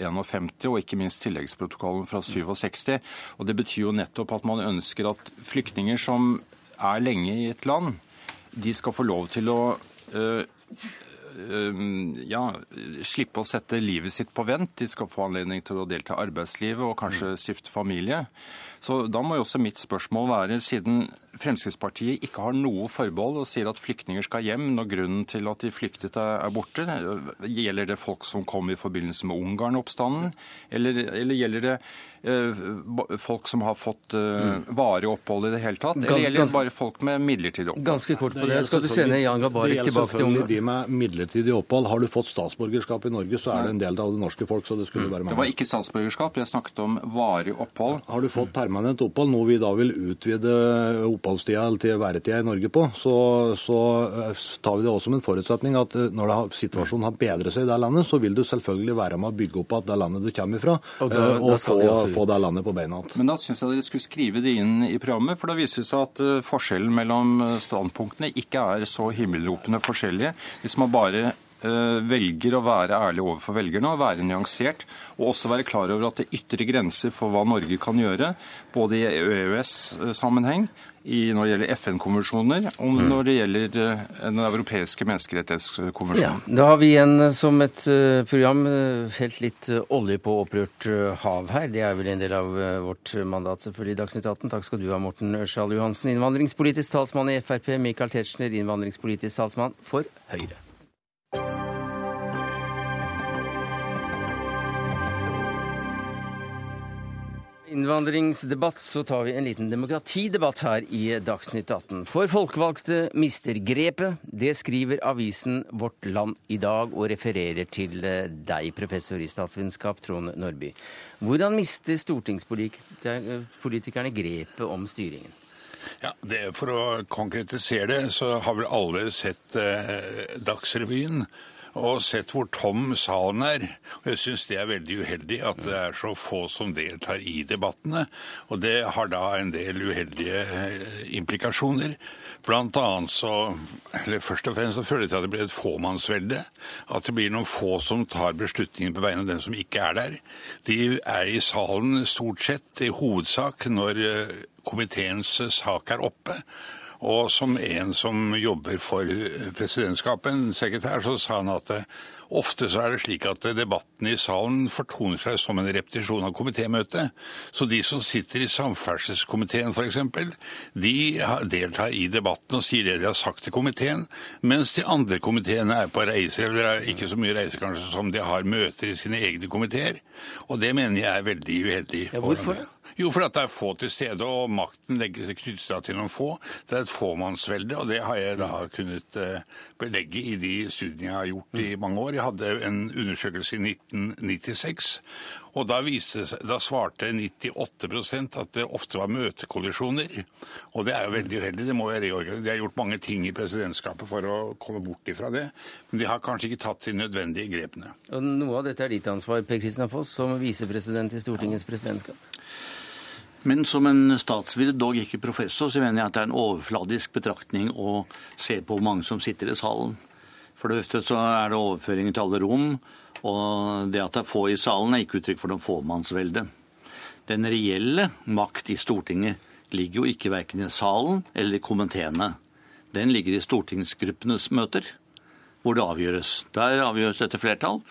51 og ikke minst tilleggsprotokollen fra 67. Og det betyr jo nettopp at man ønsker at flyktninger som er lenge i et land, de skal få lov til å eh, ja, slippe å sette livet sitt på vent. De skal få anledning til å delta i arbeidslivet og kanskje stifte familie. Så da må jo også mitt spørsmål være, siden Fremskrittspartiet ikke har noe forbehold og sier at flyktninger skal hjem når grunnen til at de flyktet er borte, gjelder det folk som kom i forbindelse med Ungarn-oppstanden, eller, eller, gjelder det uh, folk som har fått uh, varig opphold i det hele tatt, eller gjelder det bare folk med midlertidig opphold? Ganske kort på det. Skal du sende Jan Gabarek tilbake til Ungarn? De med midlertidig opphold, har du fått statsborgerskap i Norge, så er det en del av det norske folk. så Det skulle være mange. Det var ikke statsborgerskap, jeg snakket om varig opphold. Har du fått permanent opphold, noe vi da vil utvide oppholdstida til væretida i Norge på, så, så, eh, tar vi det også som en forutsetning at eh, når har, situasjonen har bedret seg i det landet, så vil du selvfølgelig være med å bygge opp at det landet du kommer fra, og, da, og da få, få, det landet på beina igjen. Men da syns jeg dere skulle skrive det inn i programmet, for da viser det seg at forskjellen mellom standpunktene ikke er så himmelropende forskjellige. Hvis man bare velger å være ærlig overfor velgerne og være nyansert og også være klar over at det er ytre grenser for hva Norge kan gjøre, både i EØS-sammenheng, når det gjelder FN-konvensjoner, og mm. når det gjelder eh, Den europeiske menneskerettighetskonvensjonen. Ja, da har vi igjen eh, som et eh, program helt litt olje på opprørt hav her. Det er vel en del av vårt mandat selvfølgelig i Dagsnytt 18. Takk skal du ha, Morten Ørsal Johansen, innvandringspolitisk talsmann i Frp. Michael Tetzschner, innvandringspolitisk talsmann for Høyre. Innvandringsdebatt, så tar vi en liten demokratidebatt her i Dagsnytt 18. For folkevalgte mister grepet. Det skriver avisen Vårt Land i dag, og refererer til eh, deg, professor i statsvitenskap, Trond Nordby. Hvordan mister stortingspolitikerne grepet om styringen? Ja, det, For å konkretisere det, så har vel alle sett eh, Dagsrevyen og sett hvor tom salen er. Og jeg syns det er veldig uheldig at det er så få som deltar i debattene. Og det har da en del uheldige eh, implikasjoner. Blant annet så Eller først og fremst så føler jeg til at det blir et fåmannsvelde. At det blir noen få som tar beslutningen på vegne av dem som ikke er der. De er i salen stort sett i hovedsak når eh, komiteens sak er oppe. Og som en som jobber for presidentskapet, en sekretær, så sa han at ofte så er det slik at debatten i salen fortoner seg som en repetisjon av komitémøtet. Så de som sitter i samferdselskomiteen f.eks., de deltar i debatten og sier det de har sagt til komiteen, mens de andre komiteene er på reiser, eller er ikke så mye reiser kanskje som de har møter i sine egne komiteer. Og det mener jeg er veldig uheldig. Ja, hvorfor? Jo, fordi det er få til stede, og makten seg knyttet til noen få. Det er et fåmannsvelde, og det har jeg da kunnet eh, belegge i de studiene jeg har gjort i mm. mange år. Jeg hadde en undersøkelse i 1996. Og da, viste, da svarte 98% at det ofte var møtekollisjoner. Og det er jo veldig uheldig. Det må jeg reorganisere. De har gjort mange ting i presidentskapet for å komme bort ifra det. Men de har kanskje ikke tatt de nødvendige grepene. Og Noe av dette er ditt ansvar, Per Kristian Foss, som visepresident i Stortingets presidentskap? Men som en statsviter, dog ikke professor, så mener jeg at det er en overfladisk betraktning å se på hvor mange som sitter i salen. For det første så er det overføringer til alle rom, og det at det er få i salen, er ikke uttrykk for noe fåmannsvelde. Den reelle makt i Stortinget ligger jo ikke verken i salen eller i komiteene. Den ligger i stortingsgruppenes møter, hvor det avgjøres. Der avgjøres dette flertall.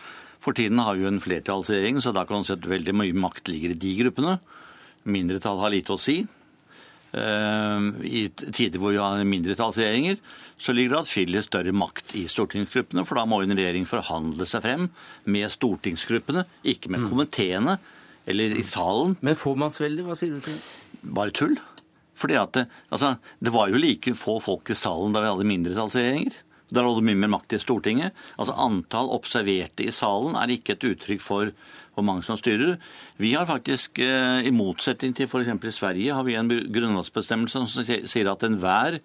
For tiden har vi jo en flertallsregjering, så da kan man si at veldig mye makt ligger i de gruppene. Mindretall har lite å si. Eh, I tider hvor vi har mindretallsregjeringer, så ligger det atskillig større makt i stortingsgruppene, for da må en regjering forhandle seg frem med stortingsgruppene, ikke med komiteene eller i salen. Men fåmannsvelde, hva sier du til det? Bare tull. Fordi at det, altså, det var jo like få folk i salen da vi hadde mindretallsregjeringer. Da lå det mye mer makt i Stortinget. Altså Antall observerte i salen er ikke et uttrykk for hvor mange som styrer. Vi har faktisk, eh, i motsetning til f.eks. i Sverige, har vi en grunnlovsbestemmelse som sier at enhver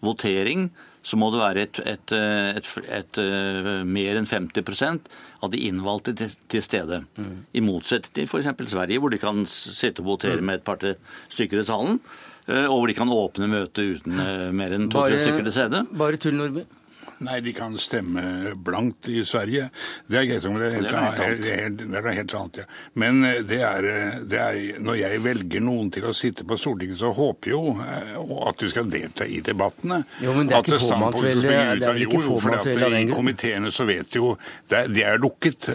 votering så må det være et, et, et, et eh, mer enn 50% av de innvalgte til, til stede. Mm. I motsetning til f.eks. Sverige, hvor de kan sitte og votere med et par stykker i salen. Eh, og hvor de kan åpne møtet uten mer enn to-tre stykker til stede. Bare tull, Nordby. Nei, de kan stemme blankt i Sverige. Det er greit, det er, helt, det, er helt, det, er, det er helt annet. ja. Men eh, det er, eh, det er, når jeg velger noen til å sitte på Stortinget, så håper jeg jo eh, at de skal delta i debattene. Jo, men det er ikke fåmannsvelde av den grunn? I komiteene så vet jo det, det er lukket.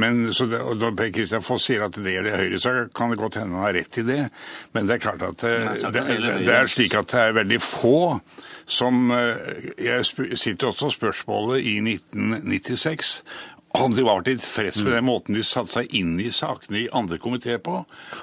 Men så det, og Når Per Kristian Foss sier at det er det Høyre, så kan det godt hende han har rett i det. Men det er klart at det, det er slik at det er veldig få som Jeg sitter også spørsmålet i 1996 om de var tilfreds med den måten de satte seg inn i sakene i andre komiteer på.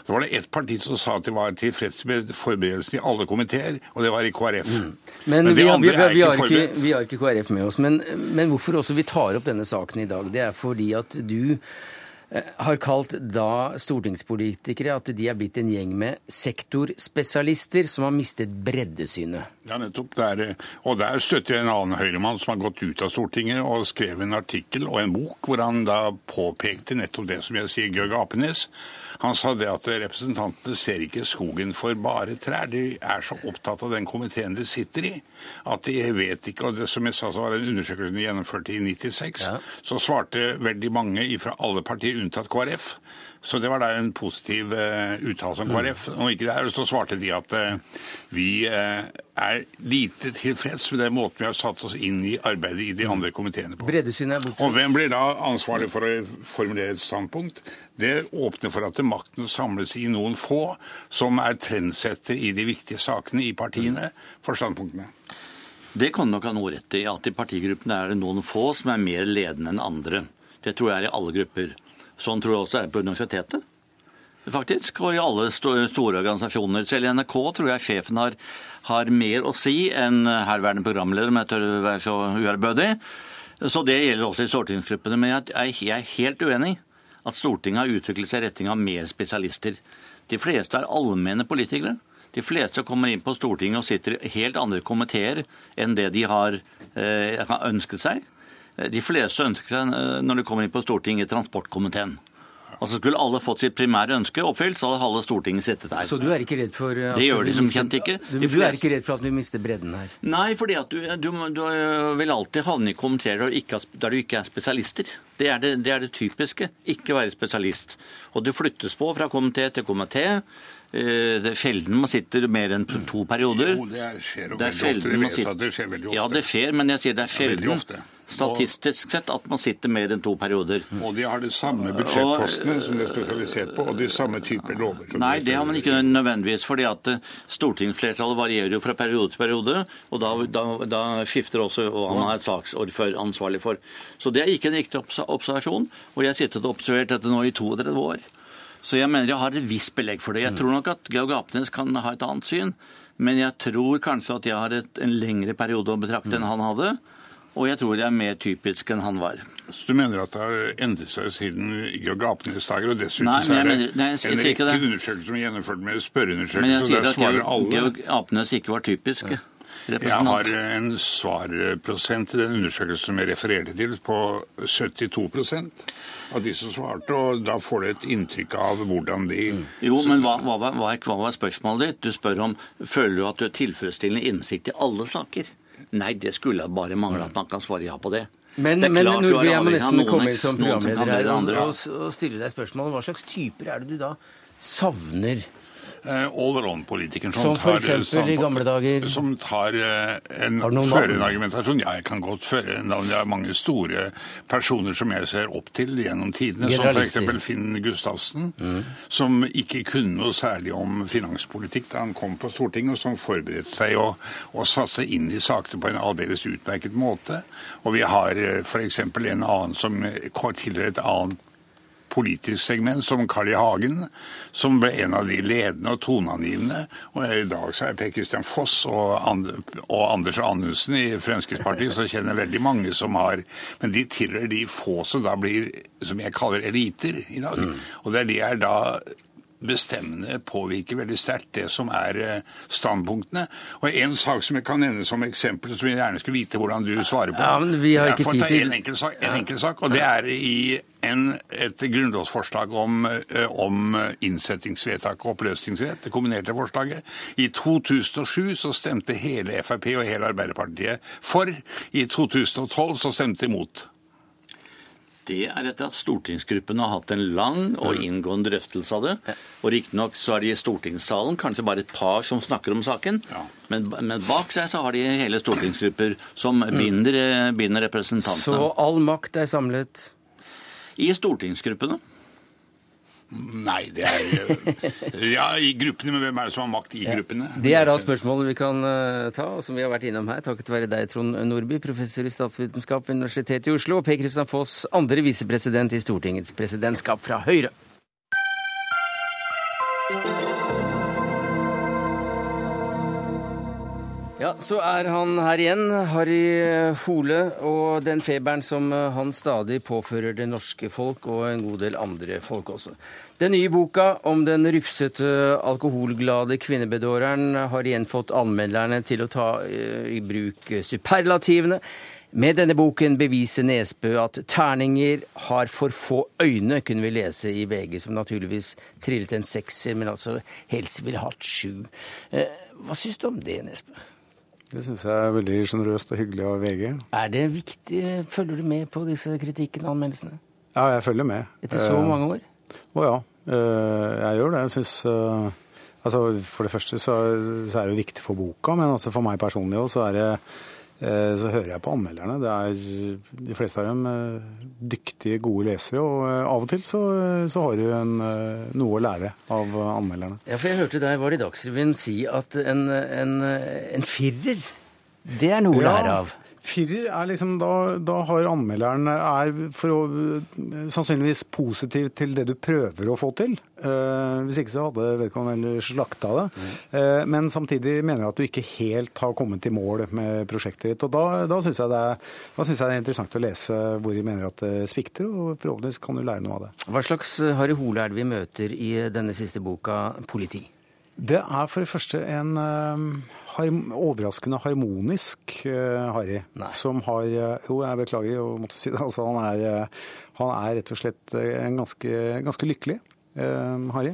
Så var det ett parti som sa at de var tilfreds med forberedelsen i alle komiteer, og det var i KrF. Mm. Men, men vi, har, vi, vi, har ikke, vi, har ikke, KrF med oss. Men, men hvorfor også vi tar opp denne saken i dag, det er fordi at du Eh, har kalt da stortingspolitikere at de er blitt en gjeng med sektorspesialister som har mistet breddesynet. Ja, nettopp. Der, og der støtter jeg en annen høyremann som har gått ut av Stortinget og skrev en artikkel og en bok hvor han da påpekte nettopp det som jeg sier, Georg Apenes. Han sa det at representantene ser ikke skogen for bare trær. De er så opptatt av den komiteen de sitter i, at de vet ikke og det, Som jeg sa, så var en undersøkelse de gjennomførte i 96. Ja. Så svarte veldig mange fra alle partier unntatt KrF. Så det var da en positiv uh, uttalelse om KrF. Og ikke der, så svarte de at uh, vi uh, er lite tilfreds med den måten vi har satt oss inn i arbeidet i de andre komiteene på. Og hvem blir da ansvarlig for å formulere et standpunkt? Det åpner for at makten samles i noen få som er trendsetter i de viktige sakene i partiene for standpunktene. Det kan nok ha noe rett i, at i partigruppene er det noen få som er mer ledende enn andre. Det tror jeg er i alle grupper. Sånn tror jeg også er på universitetet. Faktisk, og i alle store organisasjoner. Selv i NRK tror jeg sjefen har, har mer å si enn herværende programleder, om jeg tør være så uærbødig. Så det gjelder også i stortingsgruppene. Men jeg er helt uenig at Stortinget har utviklet seg i retning av mer spesialister. De fleste er allmenne politikere. De fleste kommer inn på Stortinget og sitter i helt andre komiteer enn det de har eh, ønsket seg. De fleste ønsker seg, eh, når de kommer inn på Stortinget, transportkomiteen. Altså Skulle alle fått sitt primære ønske oppfylt, så hadde halve Stortinget sittet der. Så du er ikke redd for at Det gjør de som kjent ikke. Du, du, er ikke redd for at vi mister bredden her? Nei, fordi at du, du, du vil alltid havne i kommentarer der du ikke er spesialister. Det er det, det er det, typiske. Ikke være spesialist. Og du flyttes på fra komité til komité. Eh, det er sjelden man sitter mer enn to perioder. Jo, det skjer jo veldig ofte. Vi vet at det skjer veldig ofte. Ja, det skjer, men jeg sier det er sjelden statistisk sett at man sitter mer enn to perioder. Og de har de samme budsjettpostene som de er spesialisert på, og de samme typer lover. Nei, det har man ikke nødvendigvis. fordi at eh, stortingsflertallet varierer jo fra periode til periode. Og da, da, da skifter også hva har et saksordfører ansvarlig for. Så det er ikke en riktig observasjon. Og jeg har sittet og observert dette nå i 32 år. Så jeg mener jeg har et visst belegg for det. Jeg tror nok at Georg Apenes kan ha et annet syn. Men jeg tror kanskje at jeg har et, en lengre periode å betrakte enn han hadde. Og jeg tror det er mer typisk enn han var. Så du mener at det har endret seg siden Georg Apenes dager? Og dessuten nei, er det mener, nei, en rekke undersøkelser som er gjennomført med spørreundersøkelser. og der svarer alle. Georg, Apenes ikke var typisk. Ja. Jeg har en svarprosent i den undersøkelsen som jeg refererte til, på 72 av de som svarte. Og da får du et inntrykk av hvordan de Jo, men hva, hva, hva, hva var spørsmålet ditt? Du spør om føler du at du har tilfredsstillende innsikt i alle saker. Nei, det skulle bare mangle at man kan svare ja på det. Men, det men Nordby, jeg må nesten komme som programleder her og, og stille deg spørsmål. Hva slags typer er det du da savner? Eh, Allround-politikeren Som som, tar eh, eksempel i gamle dager? Som tar eh, en, Har noen fører en argumentasjon. Ja, jeg kan godt føre en navn. Det er mange store personer som jeg ser opp til gjennom tidene, som f.eks. Finn Gustavsen, som ikke kunne noe særlig om finanspolitikk da han kom på Stortinget, og som forberedte seg å, å satse inn i sakene på en aldeles utmerket måte. Og vi har f.eks. en annen som eh, tilhører et annet politisk segment, som Carl I. Hagen, som ble en av de ledende og toneangivende. Og i dag så er Per Christian Foss og, And og Anders Anundsen i Fremskrittspartiet, så kjenner veldig mange som har Men de tilhører de få som da blir, som jeg kaller eliter i dag. Og det er de er da bestemmende påvirker veldig sterkt det som er eh, standpunktene. Og en sak som jeg kan nevne som eksempel, som jeg gjerne skulle vite hvordan du svarer på. Ja, men vi har ikke tid ta til- En enkel sak, en enkel sak og det er i en, et grunnlovsforslag om, eh, om innsettingsvedtak og oppløsningsrett, det kombinerte forslaget. I 2007 så stemte hele Frp og hele Arbeiderpartiet for. I 2012 så stemte de imot. Det er etter at stortingsgruppen har hatt en lang og inngående drøftelse av det. Og riktignok så er de i stortingssalen kanskje bare et par som snakker om saken. Men, men bak seg så har de hele stortingsgrupper som binder, eh, binder representantene. Så all makt er samlet I stortingsgruppene. Nei, det er Ja, i gruppene, men hvem er det som har makt i gruppene? Det er da spørsmålet vi kan eh, ta, og som vi har vært innom her, takket være deg, Trond Nordby, professor i statsvitenskap ved Universitetet i Oslo, og Per Kristian Foss, andre visepresident i Stortingets presidentskap fra Høyre. Ja, så er han her igjen, Harry Hole, og den feberen som han stadig påfører det norske folk, og en god del andre folk også. Den nye boka om den rufsete, alkoholglade kvinnebedåreren har igjen fått anmelderne til å ta eh, i bruk superlativene. Med denne boken beviser Nesbø at terninger har for få øyne, kunne vi lese i VG, som naturligvis trillet en sekser, men altså helst ville hatt sju. Eh, Hva syns du om det, Nesbø? Det syns jeg er veldig sjenerøst og hyggelig av VG. Er det viktig? Følger du med på disse kritikkene og anmeldelsene? Ja, jeg følger med. Etter så Eh, mange år? Å ja, eh, jeg gjør det. Jeg syns eh, Altså, for det første så, så er det viktig for boka, men altså for meg personlig òg, så er det så hører jeg på anmelderne. Det er de fleste av dem eh, dyktige, gode lesere, og eh, av og til så, så har du en, eh, noe å lære av eh, anmelderne. Ja, for jeg hørte deg var det i Dagsrevyen si at en, en, en firer, det er noe å lære av. Firer er liksom da, da har anmelderen er å, sannsynligvis positiv til det du prøver å få til. Eh, hvis ikke så hadde vedkommende slakta det. Eh, men samtidig mener jeg at du ikke helt har kommet i mål med prosjektet ditt. Og da, da syns jeg, jeg det er interessant å lese hvor de mener at det svikter, og forhåpentligvis kan du lære noe av det. Hva slags eh, Harry Hole er det vi møter i denne siste boka, Politi? Det er for det første en eh, overraskende harmonisk eh, Harry. Som har eh, Jo, jeg beklager å måtte si det. Altså, han, er, eh, han er rett og slett en ganske, ganske lykkelig eh, Harry.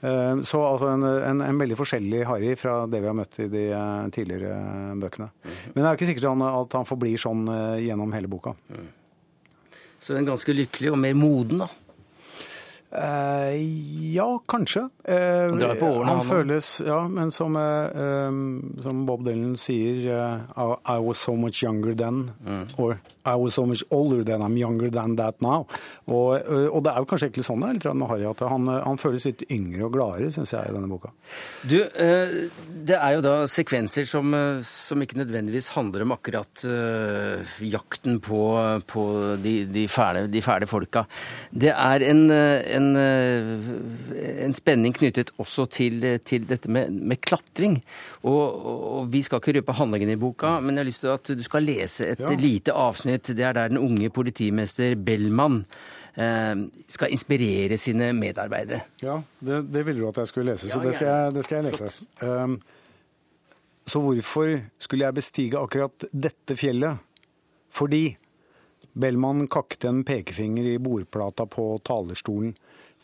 Eh, Så altså en, en, en veldig forskjellig Harry fra det vi har møtt i de tidligere bøkene. Men det er jo ikke sikkert han, at han forblir sånn gjennom hele boka. Så en ganske lykkelig og mer moden, da. Eh, ja, kanskje. Eh, årene, han føles Ja, men som, eh, som Bob Dylan sier eh, I, was so much younger then. Or I was so much older than I'm younger than that now. Og, eh, og det er jo kanskje egentlig sånn det er litt med Harry, at han, eh, han føles litt yngre og gladere, syns jeg, i denne boka. Du, det er jo da sekvenser som, som ikke nødvendigvis handler om akkurat eh, jakten på, på de, de, fæle, de fæle folka. Det er en, eh, en, eh, en spenning knyttet også til, til dette med, med klatring. Og, og vi skal ikke røpe handlingen i boka, men jeg har lyst til at du skal lese et Ja. lite avsnitt. Det er der den unge politimester Bellman eh, skal inspirere sine medarbeidere. Ja, det, det ville du at jeg skulle lese, så Ja, det, skal jeg, det skal jeg lese. Um, Så hvorfor skulle jeg bestige akkurat dette fjellet? Fordi Bellman kakte en pekefinger i bordplata på talerstolen.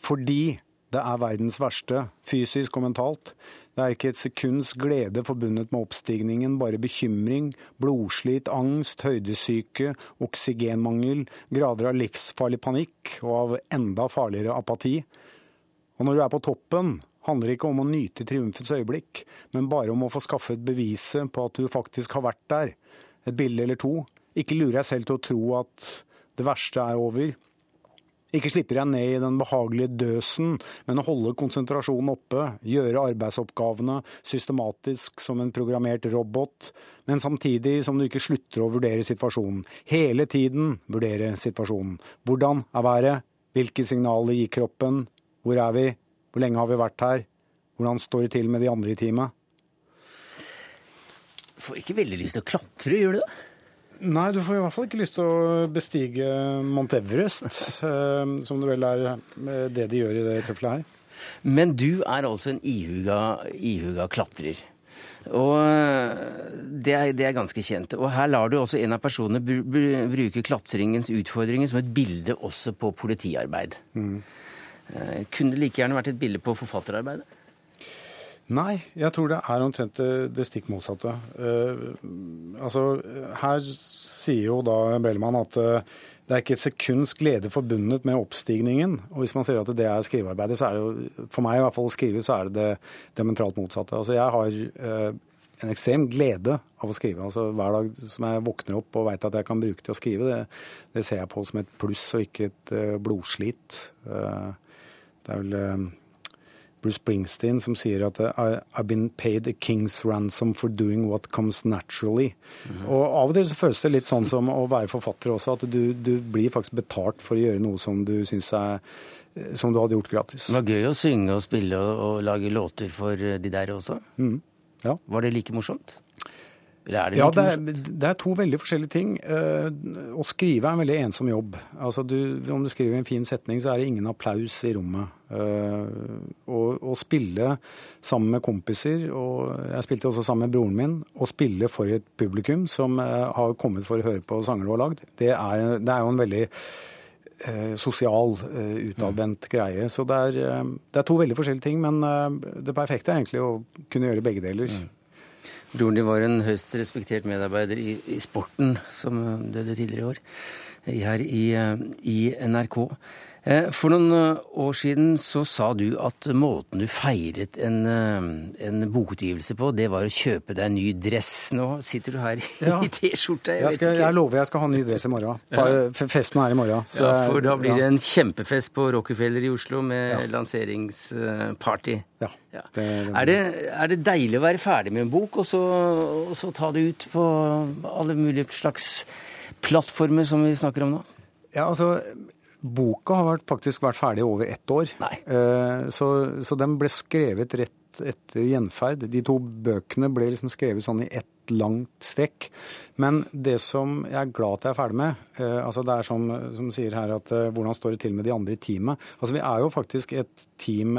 Fordi det er verdens verste, fysisk og mentalt. Det er ikke et sekunds glede forbundet med oppstigningen, bare bekymring, blodslit, angst, høydesyke, oksygenmangel, grader av livsfarlig panikk og av enda farligere apati. Og når du er på toppen, handler det ikke om å nyte triumfets øyeblikk, men bare om å få skaffet beviset på at du faktisk har vært der. Et bilde eller to. Ikke lurer deg selv til å tro at det verste er over. Ikke slipper jeg ned i den behagelige døsen, men å holde konsentrasjonen oppe, gjøre arbeidsoppgavene systematisk som en programmert robot, men samtidig som du ikke slutter å vurdere situasjonen. Hele tiden vurdere situasjonen. Hvordan er været? Hvilke signaler gir kroppen? Hvor er vi? Hvor lenge har vi vært her? Hvordan står det til med de andre i teamet? Får ikke veldig lyst til å klatre, gjør du det? Nei, du får i hvert fall ikke lyst til å bestige Mount Everest, eh, som det vel er eh, det de gjør i det tilfellet her. Men du er altså en ihuga, ihuga klatrer. Og eh, det er, det er, ganske kjent. Og her lar du også en av personene bruke klatringens utfordringer som et bilde også på politiarbeid. Mm. Kunne det like gjerne vært et bilde på forfatterarbeidet? Nei, jeg tror det er omtrent det, det stikk motsatte. Uh, altså, her sier jo da Bellman at uh, det er ikke et sekunds glede forbundet med oppstigningen. Og hvis man sier at det er skrivearbeidet, så er det jo for meg i hvert fall å skrive, så er det det dementralt motsatte. Altså, jeg har uh, en ekstrem glede av å skrive. Altså, hver dag som jeg våkner opp og veit at jeg kan bruke til å skrive, det, det, ser jeg på som et pluss og ikke et blodslit. det er vel Bruce Springsteen som sier at I've been paid a king's ransom for doing what comes naturally. Mm. Og Av og til så føles det litt sånn som å være forfatter også, at du, du blir faktisk betalt for å gjøre noe som du syns er som du hadde gjort gratis. Det var gøy å synge og spille og, og lage låter for de der også. Mm. Ja. Var det like morsomt? Det ja, det er, det er, to veldig forskjellige ting. Uh, å skrive er en veldig ensom jobb. Altså du, om du skriver en fin setning, så er det ingen applaus i rommet. Å spille sammen med kompiser, og jeg spilte også sammen med broren min, å spille for et publikum som uh, har kommet for å høre på sanger du har lagd, det er, det er jo en veldig sosial, utadvendt greie. Så det er, det er, to veldig forskjellige ting, men det perfekte er egentlig å kunne gjøre begge deler. Mm. Broren din var en høyst respektert medarbeider i, i Sporten, som døde tidligere i år, her i, i NRK. Eh, for noen eh, år siden så sa du at måten du feiret en, eh, en bokutgivelse på, det var å kjøpe deg en ny dress. Nå sitter du her ja. i T-skjorte. Jeg, jeg, jeg, lover jeg skal ha ny dress i morgen. Ja. Festen er i morgen. Så, ja, for da blir det en kjempefest på Rockefeller i Oslo med lanseringsparty. Ja. Det, det, er, det, er, det, deilig å være ferdig med en bok, og så, og så ta det ut på alle mulige slags plattformer som vi snakker om nå? Ja, altså Boka har faktisk vært ferdig over ett år. Uh, så, så, den ble skrevet rett etter gjenferd. De to bøkene ble liksom skrevet sånn i ett langt strekk. Men det som jeg er glad at jeg er ferdig med, uh, altså det er som, som sier her at uh, hvordan står det til med de andre i teamet? Altså Vi er jo faktisk et team,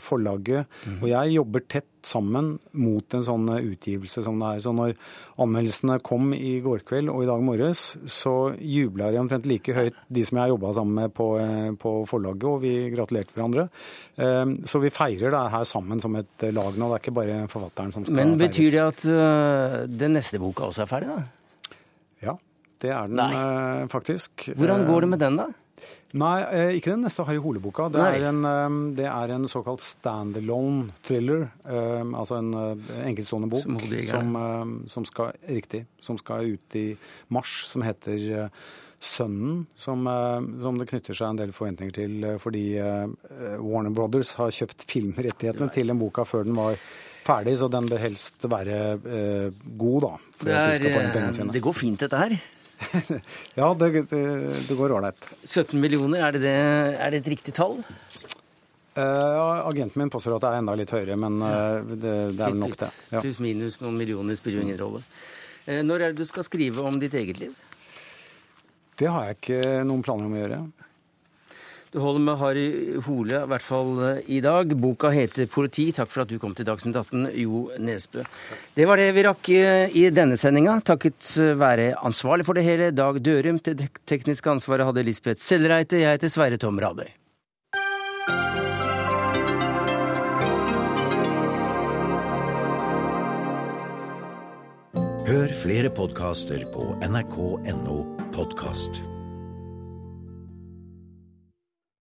forlaget, mm. og jeg jobber tett sammen mot en sånn utgivelse som det er. Så når anmeldelsene kom i går kveld og i dag morges, så jubla de omtrent like høyt de som jeg har jobba sammen med på, eh, på, forlaget, og vi gratulerte hverandre. Eh, så vi feirer det her sammen som et lag nå. Det er ikke bare forfatteren som skal feires. Men betyr det at uh, den neste boka også er ferdig, da? Ja, det er den Nei. faktisk. Hvordan går det med den, da? Nei, eh, ikke den neste Harry Hole-boka. Det, det, er en såkalt standalone thriller. Um, altså en enkeltstående bok som, som, som, skal, riktig, som skal ut i mars, som heter Sønnen, som, som, det knytter seg en del forventninger til fordi Warner Brothers har kjøpt filmrettighetene til den boka før den var ferdig, så den bør helst være god, da. For det, er, at de skal få inn pengene sine. Det går fint, dette her? ja, det, det, det går ålreit. 17 millioner, er det, det, er det et riktig tall? Uh, agenten min påstår at det er enda litt høyere, men uh, det, det, er vel nok det. Ja. Pluss minus noen millioner spiller jo ingen rolle. Uh, når er det du skal skrive om ditt eget liv? Det har jeg ikke noen planer om å gjøre. Det holder med Harry Hole, i hvert fall eh, i dag. Boka heter 'Politi'. Takk for at du kom til Dagsnytt 18, Jo Nesbø. Det var det vi rakk eh, i denne sendinga. Takket være ansvarlig for det hele, Dag Dørum. Det tekniske ansvaret hadde Lisbeth Sellreite. Jeg heter Sverre Tom Radøy. Hør flere podkaster på nrk.no podkast.